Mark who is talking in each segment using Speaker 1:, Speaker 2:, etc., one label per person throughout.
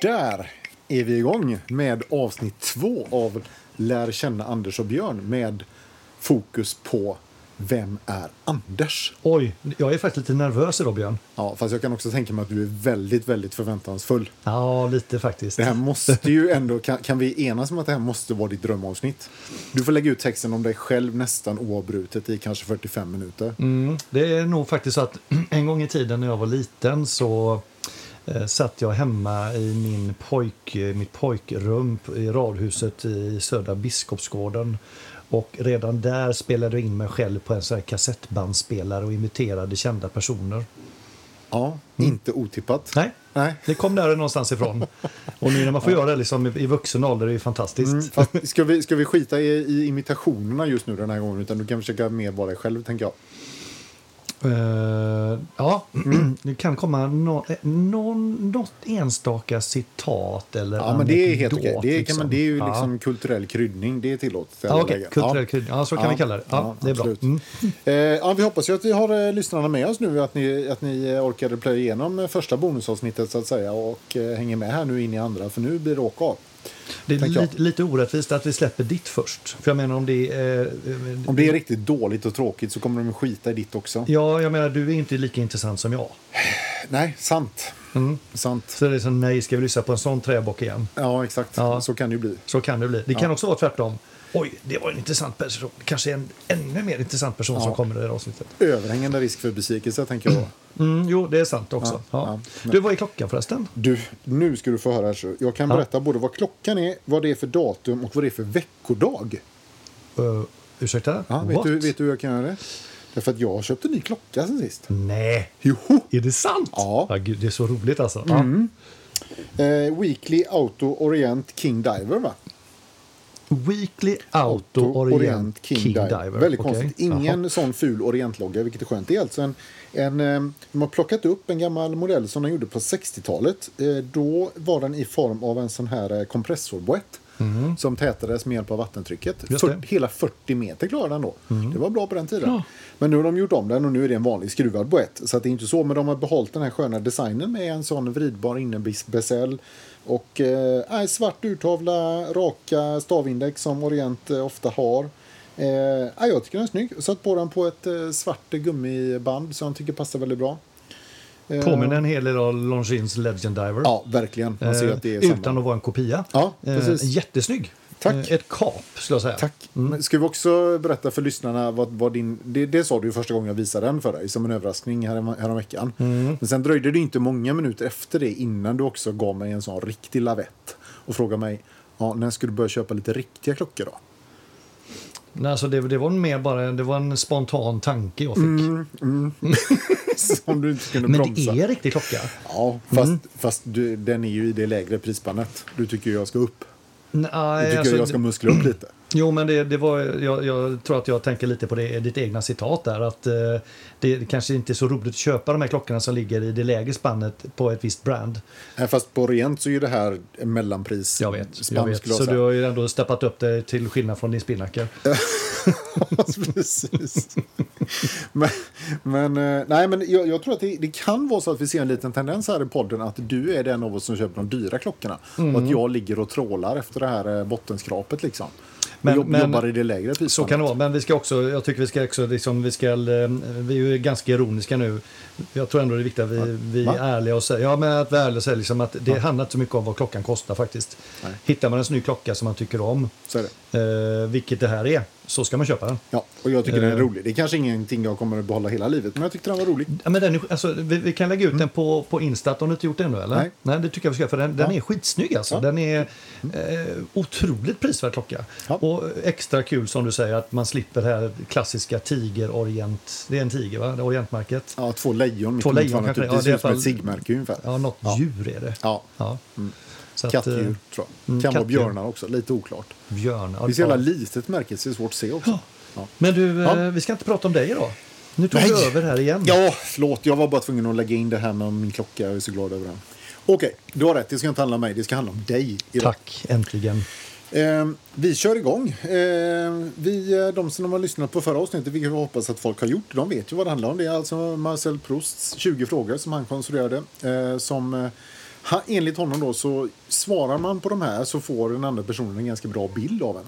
Speaker 1: där är vi igång med avsnitt två av Lär känna Anders och Björn med fokus på Vem är Anders?
Speaker 2: Oj, jag är faktiskt lite nervös idag Björn.
Speaker 1: Ja, fast jag kan också tänka mig att du är väldigt, väldigt förväntansfull.
Speaker 2: Ja, lite faktiskt.
Speaker 1: Det här måste ju ändå, kan, kan vi enas om att det här måste vara ditt drömavsnitt? Du får lägga ut texten om dig själv nästan oavbrutet i kanske 45 minuter.
Speaker 2: Mm, det är nog faktiskt så att en gång i tiden när jag var liten så satt jag hemma i min pojk, mitt pojkrum i radhuset i Södra Biskopsgården. Och redan där spelade jag in mig själv på en sån kassettbandspelare och imiterade kända personer.
Speaker 1: Ja, inte otippat.
Speaker 2: Nej,
Speaker 1: Nej.
Speaker 2: det kom där någonstans ifrån. Och nu när man får göra det liksom i vuxen ålder är det fantastiskt.
Speaker 1: Mm, fast ska, vi, ska vi skita i, i imitationerna just nu den här gången? Utan du kan försöka mer vara dig själv, tänker jag.
Speaker 2: Eh, ja, det kan komma nå, eh, någon, något enstaka citat eller
Speaker 1: Ja, men det är helt okej. Det, kan
Speaker 2: liksom.
Speaker 1: man, det är ju
Speaker 2: Ja.
Speaker 1: liksom kulturell kryddning. Det är tillåtet.
Speaker 2: Ja, okej.
Speaker 1: lägen.
Speaker 2: Kulturell kryddning. Ja, så kan vi kalla det. Ja, det är bra. Mm.
Speaker 1: Eh, ja, vi hoppas ju att vi har eh, lyssnarna med oss nu. Att ni, att ni eh, orkade plöja igenom första bonusavsnittet så att säga och eh, hänger med här nu in i andra. För nu blir det åka av.
Speaker 2: Det är lite, lite orättvist att vi släpper ditt först. För jag menar om det är... eh,
Speaker 1: Om det är riktigt dåligt och tråkigt så kommer de att skita i ditt också.
Speaker 2: Ja, jag menar du är inte lika intressant som jag.
Speaker 1: Nej, sant.
Speaker 2: Mm.
Speaker 1: Sant.
Speaker 2: Så det är så nej, ska vi lyssna på en sån träbock igen?
Speaker 1: Ja, exakt.
Speaker 2: Ja.
Speaker 1: Så kan det ju bli.
Speaker 2: Så kan det bli. Det kan
Speaker 1: Ja.
Speaker 2: också vara tvärtom. Oj, det var en intressant person. Kanske en ännu mer intressant person
Speaker 1: Ja.
Speaker 2: som kommer i det här avsnittet.
Speaker 1: Överhängande risk för besvikelse, tänker jag.
Speaker 2: Mm, jo, det är sant också.
Speaker 1: Ja,
Speaker 2: Ja.
Speaker 1: ja.
Speaker 2: Du, vad är klockan förresten?
Speaker 1: Du, nu ska du få höra. Så. Jag kan
Speaker 2: Ja.
Speaker 1: berätta både vad klockan är, vad det är för datum och vad det är för veckodag.
Speaker 2: Uh, ursäkta?
Speaker 1: Ja, vet,
Speaker 2: What?
Speaker 1: du, vet du hur jag kan göra det? Därför att jag har köpt en ny klocka sen sist.
Speaker 2: Nej,
Speaker 1: Joho!
Speaker 2: är det sant?
Speaker 1: Ja. Mm.
Speaker 2: gud, det är så roligt alltså. Ja.
Speaker 1: Eh, Weekly Auto Orient King Diver, va?
Speaker 2: Weekly Auto Orient King, Diver.
Speaker 1: Väldigt
Speaker 2: Okej.
Speaker 1: konstigt. Ingen sån ful Orientlogga, vilket är skönt. Det är alltså en, en, eh, de har plockat upp en gammal modell som de gjorde på 60-talet. Eh, Då var den i form av en sån här eh, kompressorboett. Som tätades med hjälp av vattentrycket. Fyrt- hela 40 meter klarade den då. Det var bra på den tiden. Men nu har de gjort om den och nu är det en vanlig skruvad boett. Så det är inte så, men de har behållit den här sköna designen med en sån vridbar innerbezel. Och eh, svart urtavla, raka stavindex som Orient eh, ofta har. Eh, ja, jag tycker den är snygg. Jag satt på den på ett eh, svart gummiband som jag tycker passar väldigt bra. Eh,
Speaker 2: Påminner en hel del om Longines Legend Diver.
Speaker 1: Ja, verkligen. Man ser
Speaker 2: Eh,
Speaker 1: att det är
Speaker 2: utan
Speaker 1: samma.
Speaker 2: att vara en kopia.
Speaker 1: Ja,
Speaker 2: Eh,
Speaker 1: precis.
Speaker 2: jättesnygg.
Speaker 1: Tack.
Speaker 2: Eh, ett kap, skulle jag säga.
Speaker 1: Tack. Men Ska vi också berätta för lyssnarna vad, vad din... Det, det sa du första gången jag visade den för dig som en överraskning här, häromveckan.
Speaker 2: Mm.
Speaker 1: Men sen dröjde det inte många minuter efter det innan du också gav mig en sån riktig lavett och frågade mig ja, när ska du börja köpa lite riktiga klockor då?
Speaker 2: Nej, alltså det, det var mer bara det var en spontan tanke jag fick.
Speaker 1: Som du inte kunde
Speaker 2: Men
Speaker 1: bromsa.
Speaker 2: det är en riktig klocka.
Speaker 1: Ja, fast, fast du, den är ju i det lägre prisspannet. Du tycker ju jag ska upp. Du
Speaker 2: Nej,
Speaker 1: tycker
Speaker 2: alltså,
Speaker 1: jag ska muskla upp lite.
Speaker 2: Jo, men det, det var, jag, jag tror att jag tänker lite på det, ditt egna citat där. Att eh, det kanske inte är så roligt att köpa de här klockorna som ligger i det lägre spannet på ett visst brand.
Speaker 1: Nej, Fast på Orient så är det här mellanpris.
Speaker 2: Jag vet. Jag vet. Så du har ju ändå steppat upp det till skillnad från din spinnaker.
Speaker 1: Precis. men men, eh, nej, men jag, jag tror att det, det kan vara så att vi ser en liten tendens här i podden att du är den av oss som köper de dyra klockorna.
Speaker 2: Mm.
Speaker 1: Och att jag ligger och trålar efter det här eh, bottenskrapet liksom.
Speaker 2: Men-
Speaker 1: jobb,
Speaker 2: men-
Speaker 1: jobbar i det lägre prisspannet.
Speaker 2: Så kan det vara, men vi ska också, jag tycker vi ska också, liksom, vi ska, eh, vi är ju ganska ironiska nu. Jag tror ändå det är viktigt att vi, vi är ärliga och säger, ja men att vara ärliga och säga liksom att det handlar inte så mycket om vad klockan kostar faktiskt.
Speaker 1: Nej.
Speaker 2: Hittar man en snygg klocka som man tycker om,
Speaker 1: Så är det.
Speaker 2: eh, vilket det här är, så ska man köpa den.
Speaker 1: Ja, och jag tycker den är
Speaker 2: Eh.
Speaker 1: rolig. Det är kanske ingenting jag kommer att behålla hela livet, men jag tyckte den var rolig.
Speaker 2: Ja, men den är, alltså, vi, vi kan lägga ut den på, på Instat om du inte gjort det ännu eller?
Speaker 1: Mm. Nej.
Speaker 2: det tycker jag vi ska för den, den är skitsnygg alltså.
Speaker 1: Ja.
Speaker 2: Den är eh, otroligt prisvärd klocka.
Speaker 1: Ja.
Speaker 2: Och extra kul som du säger att man slipper det här klassiska tiger orient. Det är en tiger va? Det är orientmärket.
Speaker 1: Ja, två lejon
Speaker 2: Två lejon kanske.
Speaker 1: typ.
Speaker 2: Ja,
Speaker 1: Det ser ut som ett sigmärke ungefär.
Speaker 2: Ja, något
Speaker 1: Ja.
Speaker 2: djur är det.
Speaker 1: Ja.
Speaker 2: Ja. Så att,
Speaker 1: Kattdjur,
Speaker 2: eh,
Speaker 1: tror jag.
Speaker 2: mm,
Speaker 1: kan vara björnar också, lite oklart.
Speaker 2: Björn.
Speaker 1: Det är så jävla litet märke, så det är svårt att se också. Ja.
Speaker 2: Men du,
Speaker 1: Ja.
Speaker 2: eh, vi ska inte prata om dig idag. Nu tog
Speaker 1: Nej.
Speaker 2: vi över här igen.
Speaker 1: Ja, förlåt. Jag var bara tvungen att lägga in det här med min klocka. Jag är så glad över den. Okej, du har rätt. Det ska inte handla om mig. Det ska handla om dig. idag.
Speaker 2: Tack, äntligen.
Speaker 1: Eh, vi kör igång. Eh, vi, de som har lyssnat på förra avsnittet, vilket vi hoppas att folk har gjort, de vet ju vad det handlar om. Det är alltså Marcel Prousts 20 frågor som han konstruerade. Eh, som eh, Han, enligt honom då så svarar man på de här så får den andra personen en ganska bra bild av en.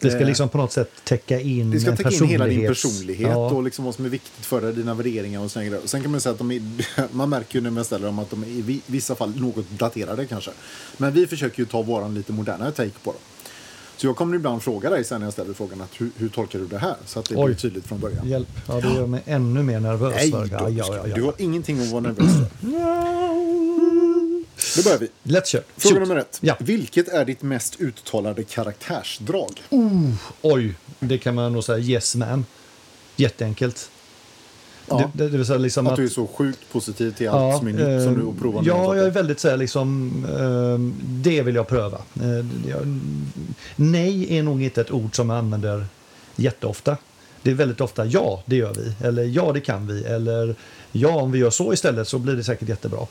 Speaker 2: Det ska
Speaker 1: Eh,
Speaker 2: liksom på något sätt täcka in
Speaker 1: Det ska täcka in hela din personlighet
Speaker 2: Ja.
Speaker 1: och liksom vad som är viktigt för dig, dina värderingar och sådana grejer. Och Sen kan man säga att de är, man märker ju när man ställer dem att de är i vi- vissa fall något daterade kanske. Men vi försöker ju ta våran lite modernare take på dem. Så jag kommer ibland fråga dig sen när jag ställer frågan att hur, hur tolkar du det här? Så att det
Speaker 2: Oj.
Speaker 1: blir tydligt från början.
Speaker 2: Hjälp. Ja, det gör mig ännu mer nervös.
Speaker 1: Nej då,
Speaker 2: ja, ja, ja,
Speaker 1: du har ingenting att vara nervös för. Då börjar vi.
Speaker 2: Lätt kört.
Speaker 1: Fråga
Speaker 2: Shoot.
Speaker 1: nummer ett.
Speaker 2: Ja.
Speaker 1: Vilket är ditt mest uttalade karaktärsdrag?
Speaker 2: Oj, det kan man nog säga yes man. Jätteenkelt.
Speaker 1: Ja.
Speaker 2: Det, det, vill liksom
Speaker 1: Att
Speaker 2: att...
Speaker 1: du är så sjukt positiv till allt som är nytt som
Speaker 2: eh,
Speaker 1: du provar nya
Speaker 2: Ja, jag är väldigt så här liksom, eh, det vill jag pröva. Eh, jag, nej är nog inte ett ord som jag använder jätteofta. Det är väldigt ofta ja, det gör vi. Eller ja, det kan vi. Eller ja, om vi gör så istället så blir det säkert jättebra.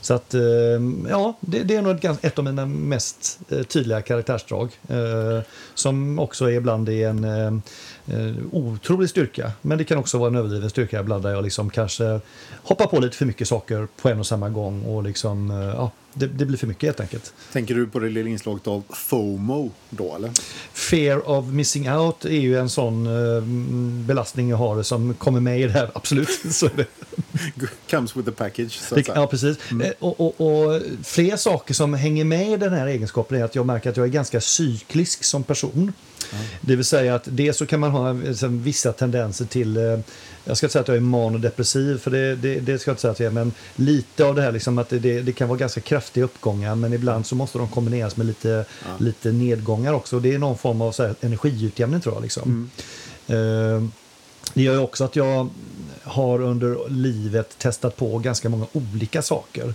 Speaker 2: Så att, ehm, ja, det, det är nog ett, ett av mina mest eh, tydliga karaktärsdrag. Eh, som också är ibland är en eh, eh, otrolig styrka. Men det kan också vara en överdriven styrka ibland där jag liksom kanske hoppar på lite för mycket saker på en och samma gång. Och liksom, eh, ja, det, det blir för mycket helt enkelt.
Speaker 1: Tänker du på det lilla inslaget av FOMO då eller?
Speaker 2: Fear of missing out är ju en sån eh, belastning jag har som kommer med i det här. Absolut. Så det.
Speaker 1: Comes with the package så
Speaker 2: ja, precis. Eh, Och, och, och fler saker som hänger med i den här egenskapen är att jag märker att jag är ganska cyklisk som person. Det vill säga att det så kan man ha liksom, vissa tendenser till, eh, jag ska inte säga att jag är manodepressiv, för det, det, det ska jag inte säga att jag är, men lite av det här liksom att det, det, kan vara ganska kraftiga uppgångar, men ibland så måste de kombineras med lite, lite nedgångar också. Och det är någon form av så här, energiutjämning tror jag. Liksom. Eh, det gör ju också att jag har under livet testat på ganska många olika saker.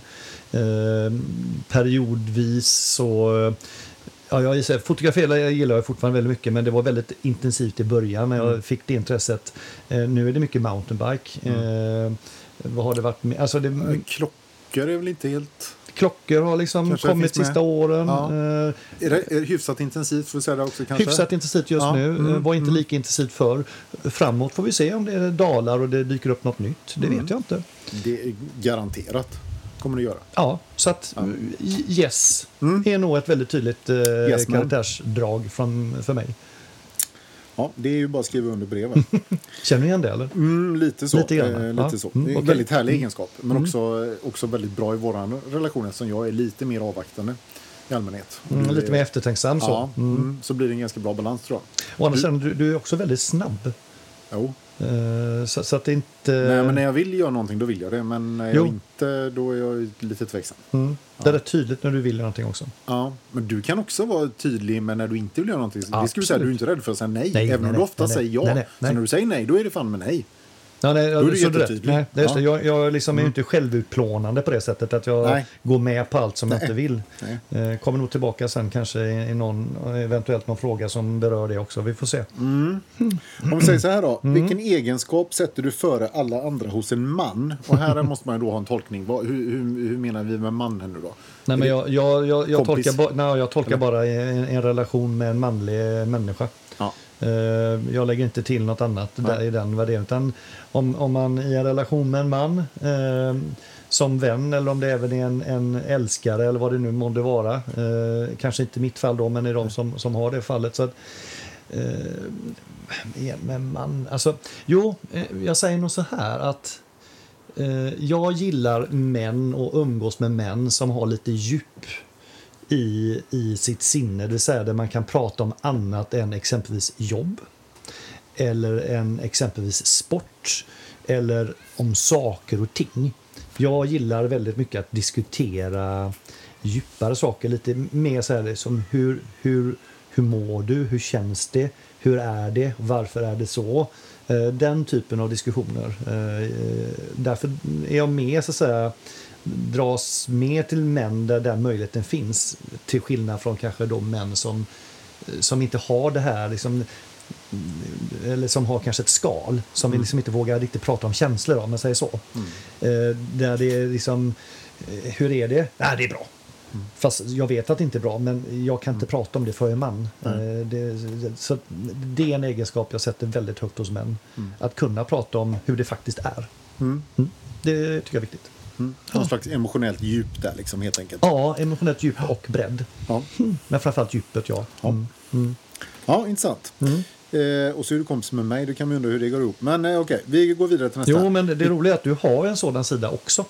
Speaker 2: Eh, periodvis så... Ja, jag gissar, fotografera gillar jag fortfarande väldigt mycket men det var väldigt intensivt i början när jag fick det intresset. Eh, nu är det mycket mountainbike. Eh, vad har det varit med? Alltså det,
Speaker 1: Klockor är väl inte helt...
Speaker 2: klockor har liksom
Speaker 1: Kanske
Speaker 2: kommit
Speaker 1: med.
Speaker 2: sista åren.
Speaker 1: Ja.
Speaker 2: Eh,
Speaker 1: Är det, är det hyfsat intensivt att säga det också kanske?
Speaker 2: Hyfsat intensivt just
Speaker 1: Ja,
Speaker 2: nu.
Speaker 1: mm,
Speaker 2: Eh, var inte
Speaker 1: mm.
Speaker 2: lika intensivt förr. Framåt får vi se om det dalar och det dyker upp något nytt. Det
Speaker 1: Mm.
Speaker 2: vet jag inte.
Speaker 1: Det är garanterat kommer det göra.
Speaker 2: Ja, så att yes
Speaker 1: Mm.
Speaker 2: är nog ett väldigt tydligt eh,
Speaker 1: Yes,
Speaker 2: karaktärsdrag från, för mig.
Speaker 1: Ja, det är ju bara att skriva under brevet.
Speaker 2: Känner ni igen det eller?
Speaker 1: Mm, lite så.
Speaker 2: Lite grann,
Speaker 1: eh,
Speaker 2: ja.
Speaker 1: lite så.
Speaker 2: Mm,
Speaker 1: Det är en
Speaker 2: okej.
Speaker 1: väldigt härlig egenskap. Men
Speaker 2: Mm.
Speaker 1: också, också väldigt bra i vår relation eftersom jag är lite mer avvaktande i allmänhet. Och
Speaker 2: Mm,
Speaker 1: du
Speaker 2: lite mer eftertänksam så.
Speaker 1: Ja,
Speaker 2: Mm.
Speaker 1: mm, så blir det en ganska bra balans tror jag.
Speaker 2: Andra sidan, du, du är också väldigt snabb.
Speaker 1: Jo.
Speaker 2: Eh, så, så att det inte...
Speaker 1: Nej, men när jag vill göra någonting då vill jag det. Men när jag
Speaker 2: Jo.
Speaker 1: inte då är jag lite tveksam.
Speaker 2: mm, Det är tydligt när du vill någonting också.
Speaker 1: Ja, men du kan också vara tydlig men när du inte vill göra någonting. Det skulle
Speaker 2: Absolut.
Speaker 1: säga, du är inte rädd för att säga nej.
Speaker 2: Nej,
Speaker 1: även
Speaker 2: nej,
Speaker 1: om du ofta
Speaker 2: nej,
Speaker 1: säger ja.
Speaker 2: nej, nej,
Speaker 1: Så när du säger nej, då är det fan med nej.
Speaker 2: Ja, nej,
Speaker 1: Då är du jättetydlig.
Speaker 2: Nej, det är.
Speaker 1: Ja. Mm.
Speaker 2: Jag, jag liksom är ju inte självutplånande på det sättet att jag
Speaker 1: Nej.
Speaker 2: går med på allt som jag
Speaker 1: Nej.
Speaker 2: inte vill.
Speaker 1: Nej.
Speaker 2: Eh, kommer nog tillbaka sen kanske i någon, eventuellt någon fråga som berör det också. Vi får se.
Speaker 1: Mm. Om vi säger så här då.
Speaker 2: Mm.
Speaker 1: Vilken egenskap sätter du före alla andra hos en man? Och här måste man då ha en tolkning. Hur, hur, hur menar vi med man här nu då?
Speaker 2: Nej, men jag, jag, jag, jag tolkar, ba, nej, jag tolkar
Speaker 1: Eller?
Speaker 2: bara en, en relation med en manlig människa. Eh, jag lägger inte till något annat där i den värderingen. Utan om, om man i en relation med en man eh, som vän eller om det även är en, en älskare eller vad det nu månde vara. Eh, kanske inte mitt fall då, men i de som, som har det fallet. Så att, eh, man. Alltså, jo, jag säger nog så här att jag gillar män och umgås med män som har lite djup i, i sitt sinne. Det vill säga där man kan prata om annat än exempelvis jobb. Eller en exempelvis sport. Eller om saker och ting. Jag gillar väldigt mycket att diskutera djupare saker. Lite mer så här som hur, hur, hur mår du? Hur känns det? Hur är det? Varför är det så? Eh, den typen av diskussioner. Eh, eh, därför är jag med så att säga dras mer till män där den möjligheten finns. Till skillnad från kanske de män som, som inte har det här liksom, eller som har kanske ett skal som vi liksom inte vågar riktigt prata om känslor om man säger så. Eh, där det är liksom, eh, hur är det? Nej, det är bra. Fast jag vet att det inte är bra, men jag kan inte prata om det för en man. Eh, det, så det är en egenskap jag sätter väldigt högt hos män. Att kunna prata om hur det faktiskt är.
Speaker 1: Mm.
Speaker 2: Mm. Det tycker jag är viktigt.
Speaker 1: Mm. Någon slags emotionellt djup där liksom helt enkelt.
Speaker 2: Ja, emotionellt djup och bredd.
Speaker 1: Ja,
Speaker 2: Men framförallt djupet, ja. Mm.
Speaker 1: ja intressant. Eh, och så är du kompis med mig, då kan man undra hur det går ihop. Men eh, okej, vi går vidare till nästa.
Speaker 2: Jo, men det roliga är att du har en sådan sida också.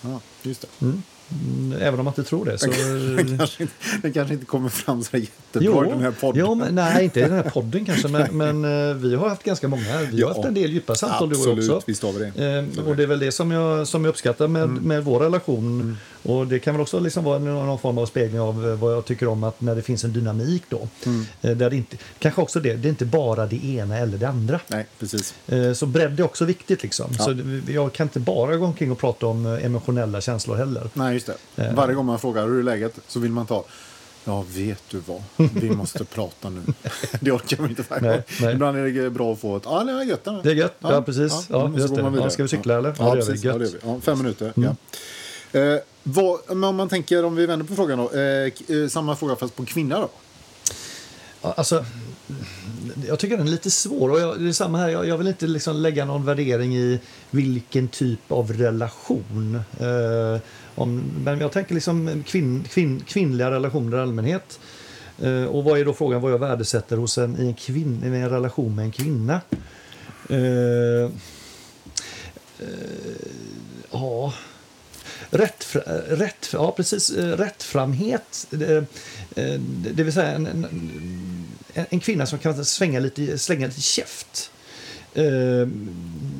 Speaker 1: Ja, just det.
Speaker 2: Mm, Även om man inte tror det. Så...
Speaker 1: Den, kanske inte, den kanske inte kommer fram så jättebra i den här podden.
Speaker 2: jo, men, nej, inte i den här podden kanske, men, men eh, vi har haft ganska många. Vi har
Speaker 1: Ja.
Speaker 2: haft en del djupa samtal du och jag också.
Speaker 1: visst har vi det.
Speaker 2: Eh, och det är väl det som jag, som jag uppskattar med,
Speaker 1: Mm.
Speaker 2: med vår relation. Och det kan väl också liksom vara någon, form av spegling av eh, vad jag tycker om att när det finns en dynamik då.
Speaker 1: Mm.
Speaker 2: Eh, där det inte, kanske också det, det är inte bara det ena eller det andra.
Speaker 1: Nej, precis.
Speaker 2: Eh, Så bredd är också viktigt. Liksom.
Speaker 1: Ja.
Speaker 2: Så jag kan inte bara gå omkring och prata om emotionella känslor heller.
Speaker 1: Nej, just det. Varje gång man frågar hur är läget så vill man ta Ja, vet du vad? Vi måste prata nu. Det orkar man inte varje
Speaker 2: Nej, nej.
Speaker 1: Ibland är det bra att få ett ja, det är gött.
Speaker 2: Det är gött, ja, precis. Ja,
Speaker 1: så
Speaker 2: just det. Ja, ska vi cykla, eller? Ja,
Speaker 1: Ja,
Speaker 2: det gör vi.
Speaker 1: Ja,
Speaker 2: Gött. Mm.
Speaker 1: det gör vi. Ja, fem minuter. Ja. Eh, vad, men om man tänker, om vi vänder på frågan då. Eh, eh samma fråga fast på kvinna då?
Speaker 2: Alltså, jag tycker den är lite svår. Och jag, det är samma här, jag, jag vill inte liksom lägga någon värdering i vilken typ av relation. Eh, om, men jag tänker liksom kvinn, kvinn, kvinnliga relationer i allmänhet. Eh, och vad är då frågan vad jag värdesätter hos en, i en, kvinn, i en relation med en kvinna? Eh, eh, ja... Rätt, eh, rätt, ja, precis, eh, rättframhet. Eh, det vill säga en, en, en kvinna som kan svänga lite, slänga lite käft.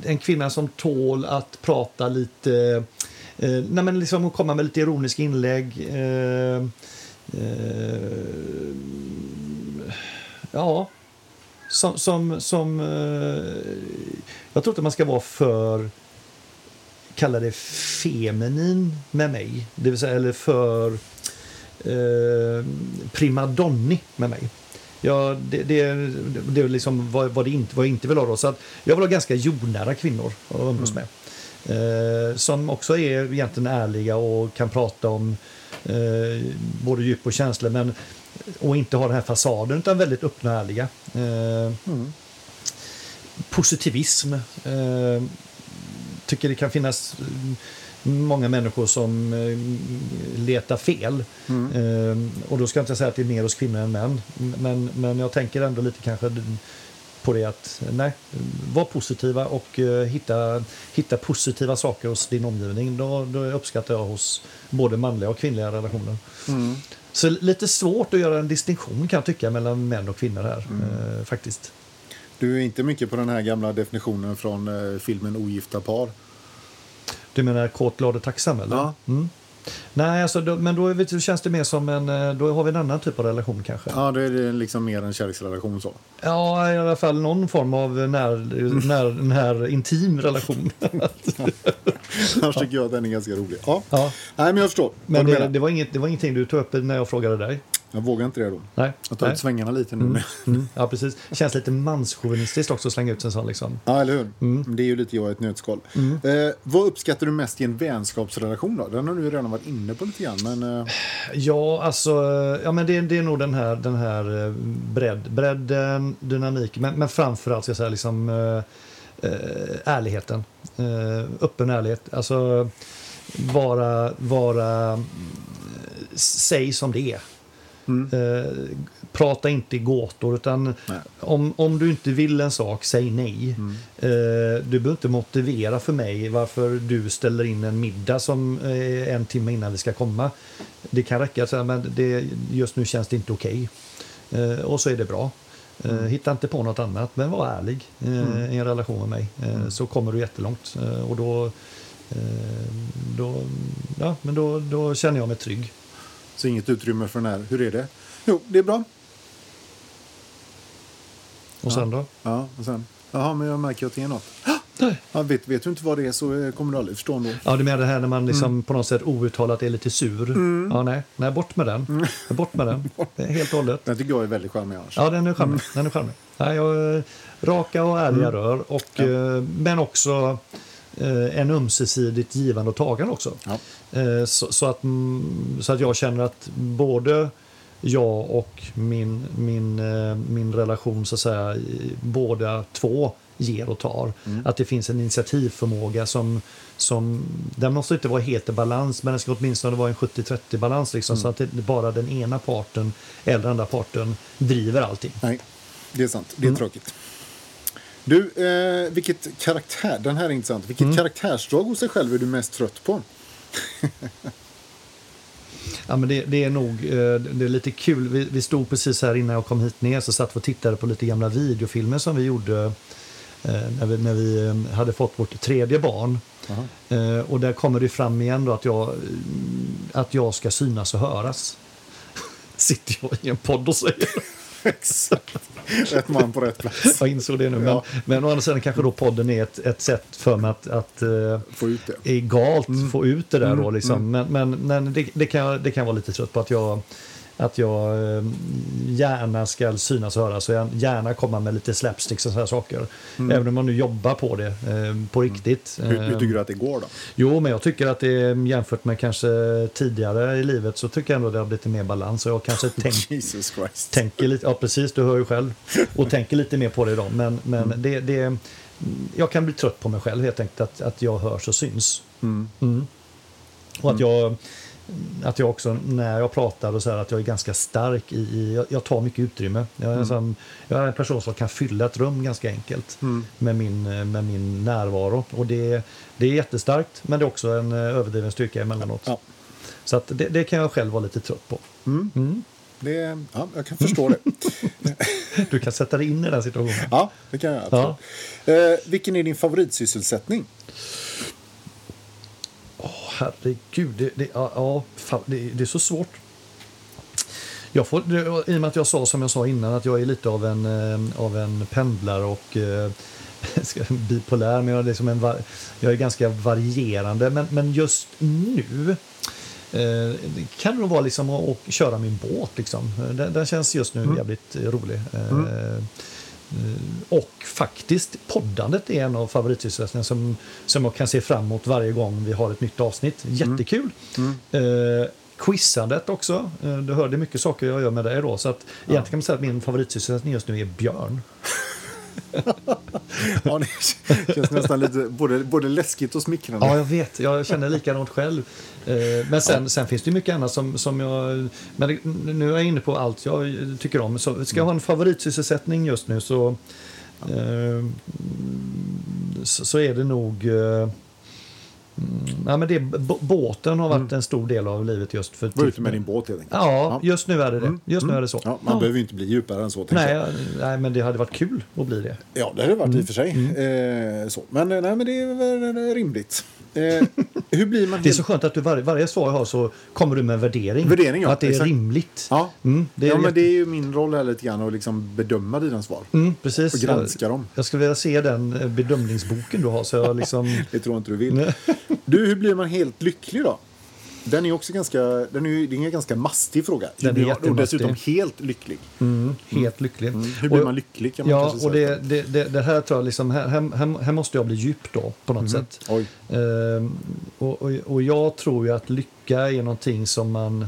Speaker 2: En kvinna som tål att prata lite... Nej, men liksom komma med lite ironiska inlägg. Ja, som... som, som jag tror inte man ska vara för kalla det feminin med mig. Det vill säga, eller för eh, primadonni med mig. Ja, det, det, det är liksom vad, vad, det inte, vad jag inte vill ha. Då. Så att jag vill ha ganska jordnära kvinnor att umgås med. Eh, som också är egentligen ärliga och kan prata om eh, både djup och känslor. Men, och inte ha den här fasaden utan väldigt öppna och ärliga. Eh, Positivism. Eh, tycker det kan finnas eh, många människor som eh, letar fel. Eh, och då ska jag inte säga att det är mer hos kvinnor än män. Men, men jag tänker ändå lite kanske på det att nej, var positiva och eh, hitta, hitta positiva saker hos din omgivning. Då, då uppskattar jag hos både manliga och kvinnliga relationer. Så lite svårt att göra en distinktion kan jag tycka mellan män och kvinnor här eh, faktiskt.
Speaker 1: Du är inte mycket på den här gamla definitionen från eh, filmen Ogifta par.
Speaker 2: Du menar kåt, glad och tacksam eller?
Speaker 1: Ja.
Speaker 2: Mm. Nej, alltså, då, men då vi, känns det mer som en, eh, då har vi en annan typ av relation kanske.
Speaker 1: Ja, då är det liksom mer en kärleksrelation så.
Speaker 2: Ja, i alla fall någon form av när, när, när intim relation.
Speaker 1: Annars tycker jag att den är ganska rolig. Ja.
Speaker 2: ja.
Speaker 1: Nej, men jag förstår.
Speaker 2: Men det, det, var inget, det var ingenting du tog upp när jag frågade dig?
Speaker 1: Jag vågar inte det då.
Speaker 2: Nej.
Speaker 1: Jag tar
Speaker 2: Nej.
Speaker 1: ut svängarna lite nu.
Speaker 2: Mm. Ja, precis. Känns lite manschauvinistiskt också att slänga ut en sån liksom.
Speaker 1: Ja, eller hur?
Speaker 2: Mm.
Speaker 1: Det är ju lite jag i ett nötskal. Eh, vad uppskattar du mest i en vänskapsrelation då? Den har du redan varit inne på lite grann, men... Eh,
Speaker 2: Ja, alltså, ja, men det, det är nog den här, den här eh, bredd, bredden, dynamiken, men, men framförallt ska jag säga liksom, eh, eh, ärligheten. Eh, öppen ärlighet. Alltså, vara, vara säg som det är. Eh, prata inte i gåtor, utan
Speaker 1: Nej.
Speaker 2: om, om du inte vill en sak, säg nej. Eh, du behöver inte motivera för mig varför du ställer in en middag som eh, en timme innan vi ska komma. Det kan räcka att säga, men det, just nu känns det inte okej. Eh, och så är det bra. Eh, hitta inte på något annat, men var ärlig eh, i en relation med mig. Eh, Så kommer du jättelångt. Och då, då, ja, men då, då känner jag mig trygg.
Speaker 1: Så inget utrymme för den här. Hur är det? Jo, det är bra.
Speaker 2: Och sen då?
Speaker 1: Ja, och sen... Jaha, men jag märker att det är något.
Speaker 2: Nej.
Speaker 1: Ja, vet, vet du inte vad det är så eh, kommer du aldrig förstå ändå.
Speaker 2: Ja, du menar det här när man liksom på något sätt outtalat är lite sur? Ja, nej. nej, bort med den. Bort med den. Det är Helt och hållet.
Speaker 1: Den tycker jag är väldigt charmig annars.
Speaker 2: Ja, den är charmig. Den är charmig. Nej, jag, eh, raka och ärliga rör, och, eh, men också en ömsesidigt givande och tagande också.
Speaker 1: Ja.
Speaker 2: Eh, så, så, att, mm, så att jag känner att både jag och min, min, eh, min relation, så att säga, båda två ger och tar. Att det finns en initiativförmåga som, som den måste inte vara helt i balans men den ska åtminstone vara en 70-30 balans liksom, så att det bara den ena parten eller andra parten driver allting.
Speaker 1: Nej, det är sant. Det är tråkigt. Du, eh, vilket karaktär, den här är intressant. Vilket karaktärsdrag hos dig själv är du mest trött på?
Speaker 2: Ja, men det, det är nog eh, det är lite kul. Vi, vi stod precis här innan jag kom hit ner så satt vi och tittade på lite gamla videofilmer som vi gjorde eh, när vi, när vi eh, hade fått vårt tredje barn. Eh, och där kommer det fram igen då att jag, att jag ska synas och höras. Sitter jag i en podd och säger.
Speaker 1: Exakt. Rätt man på rätt plats.
Speaker 2: Jag insåg det nu. Men,
Speaker 1: Ja.
Speaker 2: men å andra sidan kanske då podden är ett, ett sätt för mig att, att eh,
Speaker 1: Få ut det.
Speaker 2: egalt få ut det där
Speaker 1: Mm,
Speaker 2: då liksom. Men, men, men det, det, kan, det kan vara lite trött på att jag att jag eh, gärna ska synas och höras och jag gärna komma med lite slapsticks och sådana saker. Även om man nu jobbar på det eh, på riktigt.
Speaker 1: Mm. Hur, hur
Speaker 2: Eh,
Speaker 1: tycker du att det går då?
Speaker 2: Jo, men jag tycker att det jämfört med kanske tidigare i livet så tycker jag ändå det har blivit mer balans. Och jag kanske tänk,
Speaker 1: Jesus Christ.
Speaker 2: tänker lite, ja precis, du hör ju själv. Och tänker lite mer på det idag. Men, men
Speaker 1: Mm.
Speaker 2: det, det, jag kan bli trött på mig själv helt enkelt att, att jag hörs och syns. Mm. Och att jag, att jag också när jag pratar och så här, att jag är ganska stark i, i jag, jag tar mycket utrymme. Jag är, en sån, jag är en person som kan fylla ett rum ganska enkelt med, min, med min närvaro. Och det, det är jättestarkt men det är också en eh, överdriven styrka emellanåt.
Speaker 1: Ja.
Speaker 2: Så att det, det kan jag själv vara lite trött på.
Speaker 1: Det, ja, jag kan förstå det.
Speaker 2: Du kan sätta dig in i den situationen.
Speaker 1: Ja, det kan jag absolut. Eh, vilken är din favoritsysselsättning?
Speaker 2: Herregud, det, det, ja, fan, det, det är så svårt. Jag får, I och med att jag sa som jag sa innan att jag är lite av en, eh, av en pendlare och eh, bipolär, men jag är, liksom en, jag är ganska varierande. Men, men just nu eh, kan det nog vara liksom att, att köra min båt. Liksom. Den, den känns just nu jävligt eh, rolig. Eh, Eh, Och faktiskt, poddandet är en av favoritsysselsättningarna som, som jag kan se fram emot varje gång vi har ett nytt avsnitt. Jättekul! Eh, quizandet också. Eh, du hörde mycket saker jag gör med dig då. Så att egentligen kan man säga att min favoritsysselsättning just nu är björn.
Speaker 1: Ja, det känns nästan lite både, både läskigt och smickrande.
Speaker 2: Ja, jag vet. Jag känner likadant själv. Eh, Men sen, sen finns det mycket annat som, som jag... Men nu är jag inne på allt jag tycker om. Så ska jag ha en favoritsysselsättning just nu så... Eh, så, så är det nog... Mm, ja, men det, båten har varit en stor del av livet just för...
Speaker 1: Var ute med din båt helt enkelt.
Speaker 2: Ja, just nu är det det. Just nu är det så.
Speaker 1: Ja, man behöver ju inte bli djupare än så.
Speaker 2: Nej,
Speaker 1: jag.
Speaker 2: ja, nej, men det hade varit kul att bli det.
Speaker 1: Ja, det hade det varit
Speaker 2: Mm.
Speaker 1: i och för sig. Eh, så. Men, eh, nej, men det är väl rimligt. Eh, hur blir man
Speaker 2: Det är så skönt att du varje, varje svar jag har så kommer du med en värdering.
Speaker 1: Värdering, ja,
Speaker 2: att det är
Speaker 1: exakt.
Speaker 2: rimligt.
Speaker 1: Ja,
Speaker 2: Mm, det är
Speaker 1: ja men
Speaker 2: jätte-
Speaker 1: det är ju min roll här lite grann att liksom bedöma dina svar.
Speaker 2: Mm, precis.
Speaker 1: Och granska dem.
Speaker 2: Jag skulle vilja se den eh, bedömningsboken du har. Så jag liksom...
Speaker 1: Det tror jag inte du vill. Du, hur blir man helt lycklig då? Den är också ganska, den är, det är en ganska mastig fråga.
Speaker 2: Den är
Speaker 1: och dessutom helt lycklig.
Speaker 2: mm, helt lycklig.
Speaker 1: Hur blir
Speaker 2: Och-
Speaker 1: man lycklig kan man
Speaker 2: Ja,
Speaker 1: kanske
Speaker 2: och
Speaker 1: säga.
Speaker 2: det, det, det, det här tror jag liksom, här, här, här måste jag bli djup då på något sätt.
Speaker 1: Oj.
Speaker 2: Ehm, och, och, och jag tror ju att lycka är någonting som man,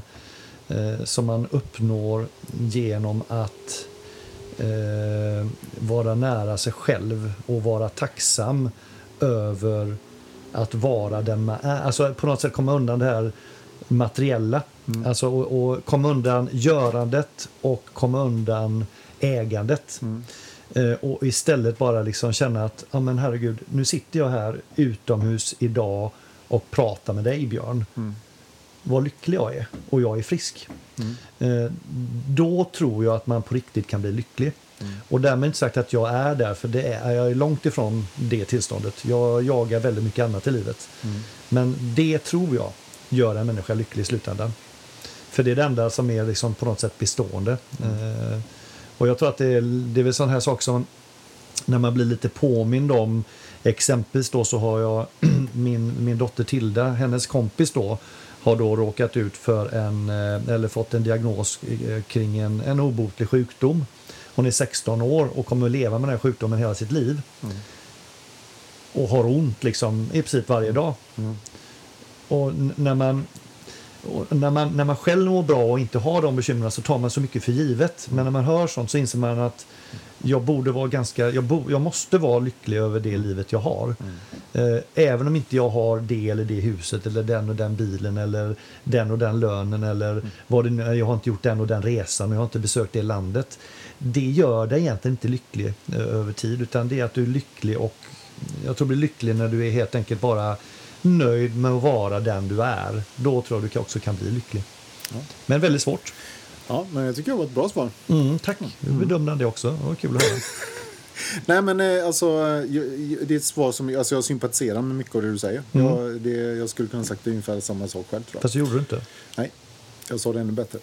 Speaker 2: eh, som man uppnår genom att eh, vara nära sig själv och vara tacksam över att vara den man är. Alltså på något sätt komma undan det här materiella. Alltså och, och komma undan görandet och komma undan ägandet. Eh, och istället bara liksom känna att, ja men herregud, nu sitter jag här utomhus idag och pratar med dig Björn. Vad lycklig jag är och jag är frisk. Eh, då tror jag att man på riktigt kan bli lycklig. Och därmed inte sagt att jag är där, för det är, jag är långt ifrån det tillståndet. Jag jagar väldigt mycket annat i livet. Men det tror jag gör en människa lycklig i slutändan. För det är det enda som är liksom på något sätt bestående. Eh, och jag tror att det är, det är väl sådana här saker som när man blir lite påmind om exempelvis då så har jag min, min dotter Tilda, hennes kompis då har då råkat ut för en, eh, eller fått en diagnos eh, kring en, en obotlig sjukdom. Hon är 16 år och kommer att leva med den här sjukdomen hela sitt liv. Och har ont liksom i princip varje dag. Och när man och när, man, när man själv mår bra och inte har de bekymren så tar man så mycket för givet. Men när man hör sånt så inser man att jag borde vara ganska, jag, bo, jag måste vara lycklig över det livet jag har. Mm. Eh, även om inte jag har det eller det huset eller den och den bilen eller den och den lönen eller mm. vad det, jag har inte gjort den och den resan och jag har inte besökt det landet. Det gör dig egentligen inte lycklig eh, över tid utan det är att du är lycklig och jag tror du blir lycklig när du är helt enkelt bara nöjd med att vara den du är. Då tror jag du också kan bli lycklig. Ja. Men väldigt svårt.
Speaker 1: Ja, men jag tycker det var ett bra svar.
Speaker 2: Mm, tack. Du bedömde det också. Det var kul att höra.
Speaker 1: Nej, men eh, alltså, det är ett svar som alltså, jag sympatiserar med mycket av det du säger. Mm. Jag, det, jag skulle kunna sagt ungefär samma sak själv. Tror jag.
Speaker 2: Fast det gjorde du inte.
Speaker 1: Nej, jag sa det ännu bättre.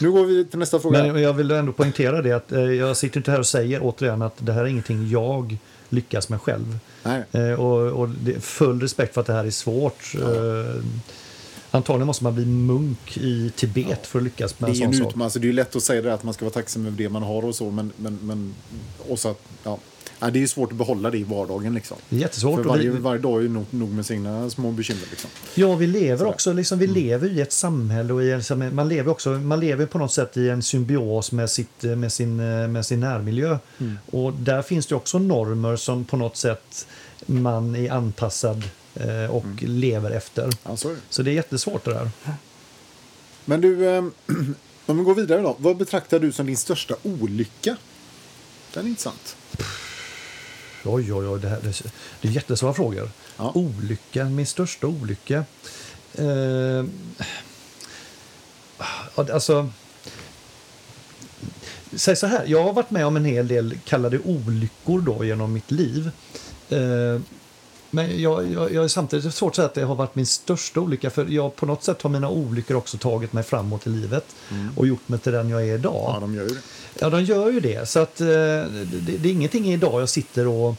Speaker 1: Nu går vi till nästa fråga.
Speaker 2: Men jag vill ändå poängtera det att eh, jag sitter inte här och säger återigen att det här är ingenting jag lyckas med själv.
Speaker 1: Nej.
Speaker 2: Eh, och, och full respekt för att det här är svårt. Ja. Eh, antagligen måste man bli munk i Tibet ja. för att lyckas med
Speaker 1: det
Speaker 2: en
Speaker 1: sån sak. Alltså, det är lätt att säga det att man ska vara tacksam över det man har och så, men, men, men och så att, ja, Ja, det är svårt att behålla det i vardagen. Liksom.
Speaker 2: Jättesvårt.
Speaker 1: För varje, varje dag är nog, nog med sina små bekymmer. Liksom.
Speaker 2: Ja, vi lever också liksom, vi mm. lever i ett samhälle och liksom, man, lever också, man lever på något sätt i en symbios med, sitt, med, sin, med sin närmiljö. Mm. Och där finns det också normer som på något sätt man är anpassad eh, och mm. lever efter.
Speaker 1: Ja, så, är
Speaker 2: det. så det är jättesvårt det där.
Speaker 1: Men du, eh, om vi går vidare då. Vad betraktar du som din största olycka? Den är intressant.
Speaker 2: Oj, oj, oj. Det, här, det, är jättesvåra frågor. Ja. Olycka, min största olycka. Eh, alltså... Säg så här, jag har varit med om en hel del kallade olyckor då genom mitt liv. Eh, men jag, jag, jag är samtidigt svårt att säga att det har varit min största olycka för jag på något sätt har mina olyckor också tagit mig framåt i livet mm. och gjort mig till den jag är idag.
Speaker 1: Ja, de gör ju det.
Speaker 2: Ja, de gör ju det. Så att, eh, det, det, är ingenting idag jag sitter och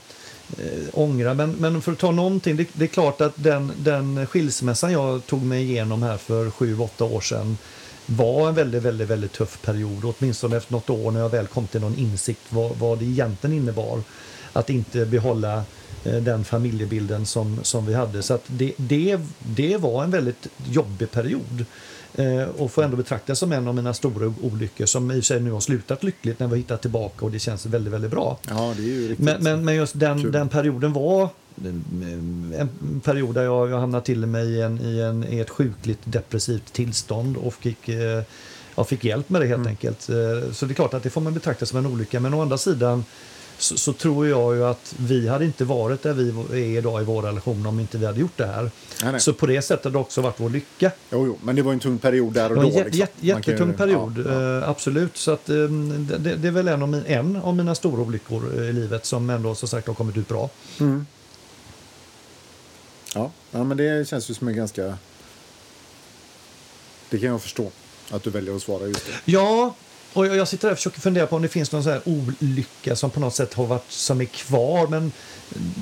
Speaker 2: eh, ångrar. Men, men för att ta någonting, det, det är klart att den, den skilsmässan jag tog mig igenom här för sju, åtta år sedan var en väldigt, väldigt, väldigt tuff period. Åtminstone efter något år när jag väl kom till någon insikt vad, vad det egentligen innebar att inte behålla eh, den familjebilden som, som vi hade. Så det, det, det var en väldigt jobbig period. Eh, och får ändå betraktas som en av mina stora olyckor som i och sig nu har slutat lyckligt när vi har hittat tillbaka och det känns väldigt, väldigt bra.
Speaker 1: Ja,
Speaker 2: men, men, men just den, den perioden var en period där jag, jag hamnade till mig i, en, i, en, i ett sjukligt depressivt tillstånd och fick, eh, jag fick hjälp med det helt mm. enkelt. Eh, så det är klart att det får man betrakta som en olycka men å andra sidan så, så, tror jag ju att vi hade inte varit där vi är idag i vår relation om inte vi hade gjort det här. Nej, nej. Så på det sättet har det också varit vår lycka.
Speaker 1: Jo, jo, men det var en tung period där och då.
Speaker 2: Liksom. jättetung ju, period, ja, ja. Uh, absolut. Så att, um, det, det, är väl en av, min, en av mina stora olyckor i livet som ändå som sagt har kommit ut bra.
Speaker 1: Mm. Ja, ja, men det känns ju som en ganska... Det kan jag förstå, att du väljer att svara just det.
Speaker 2: Ja, och jag sitter där och försöker fundera på om det finns någon sån olycka som på något sätt har varit som är kvar. Men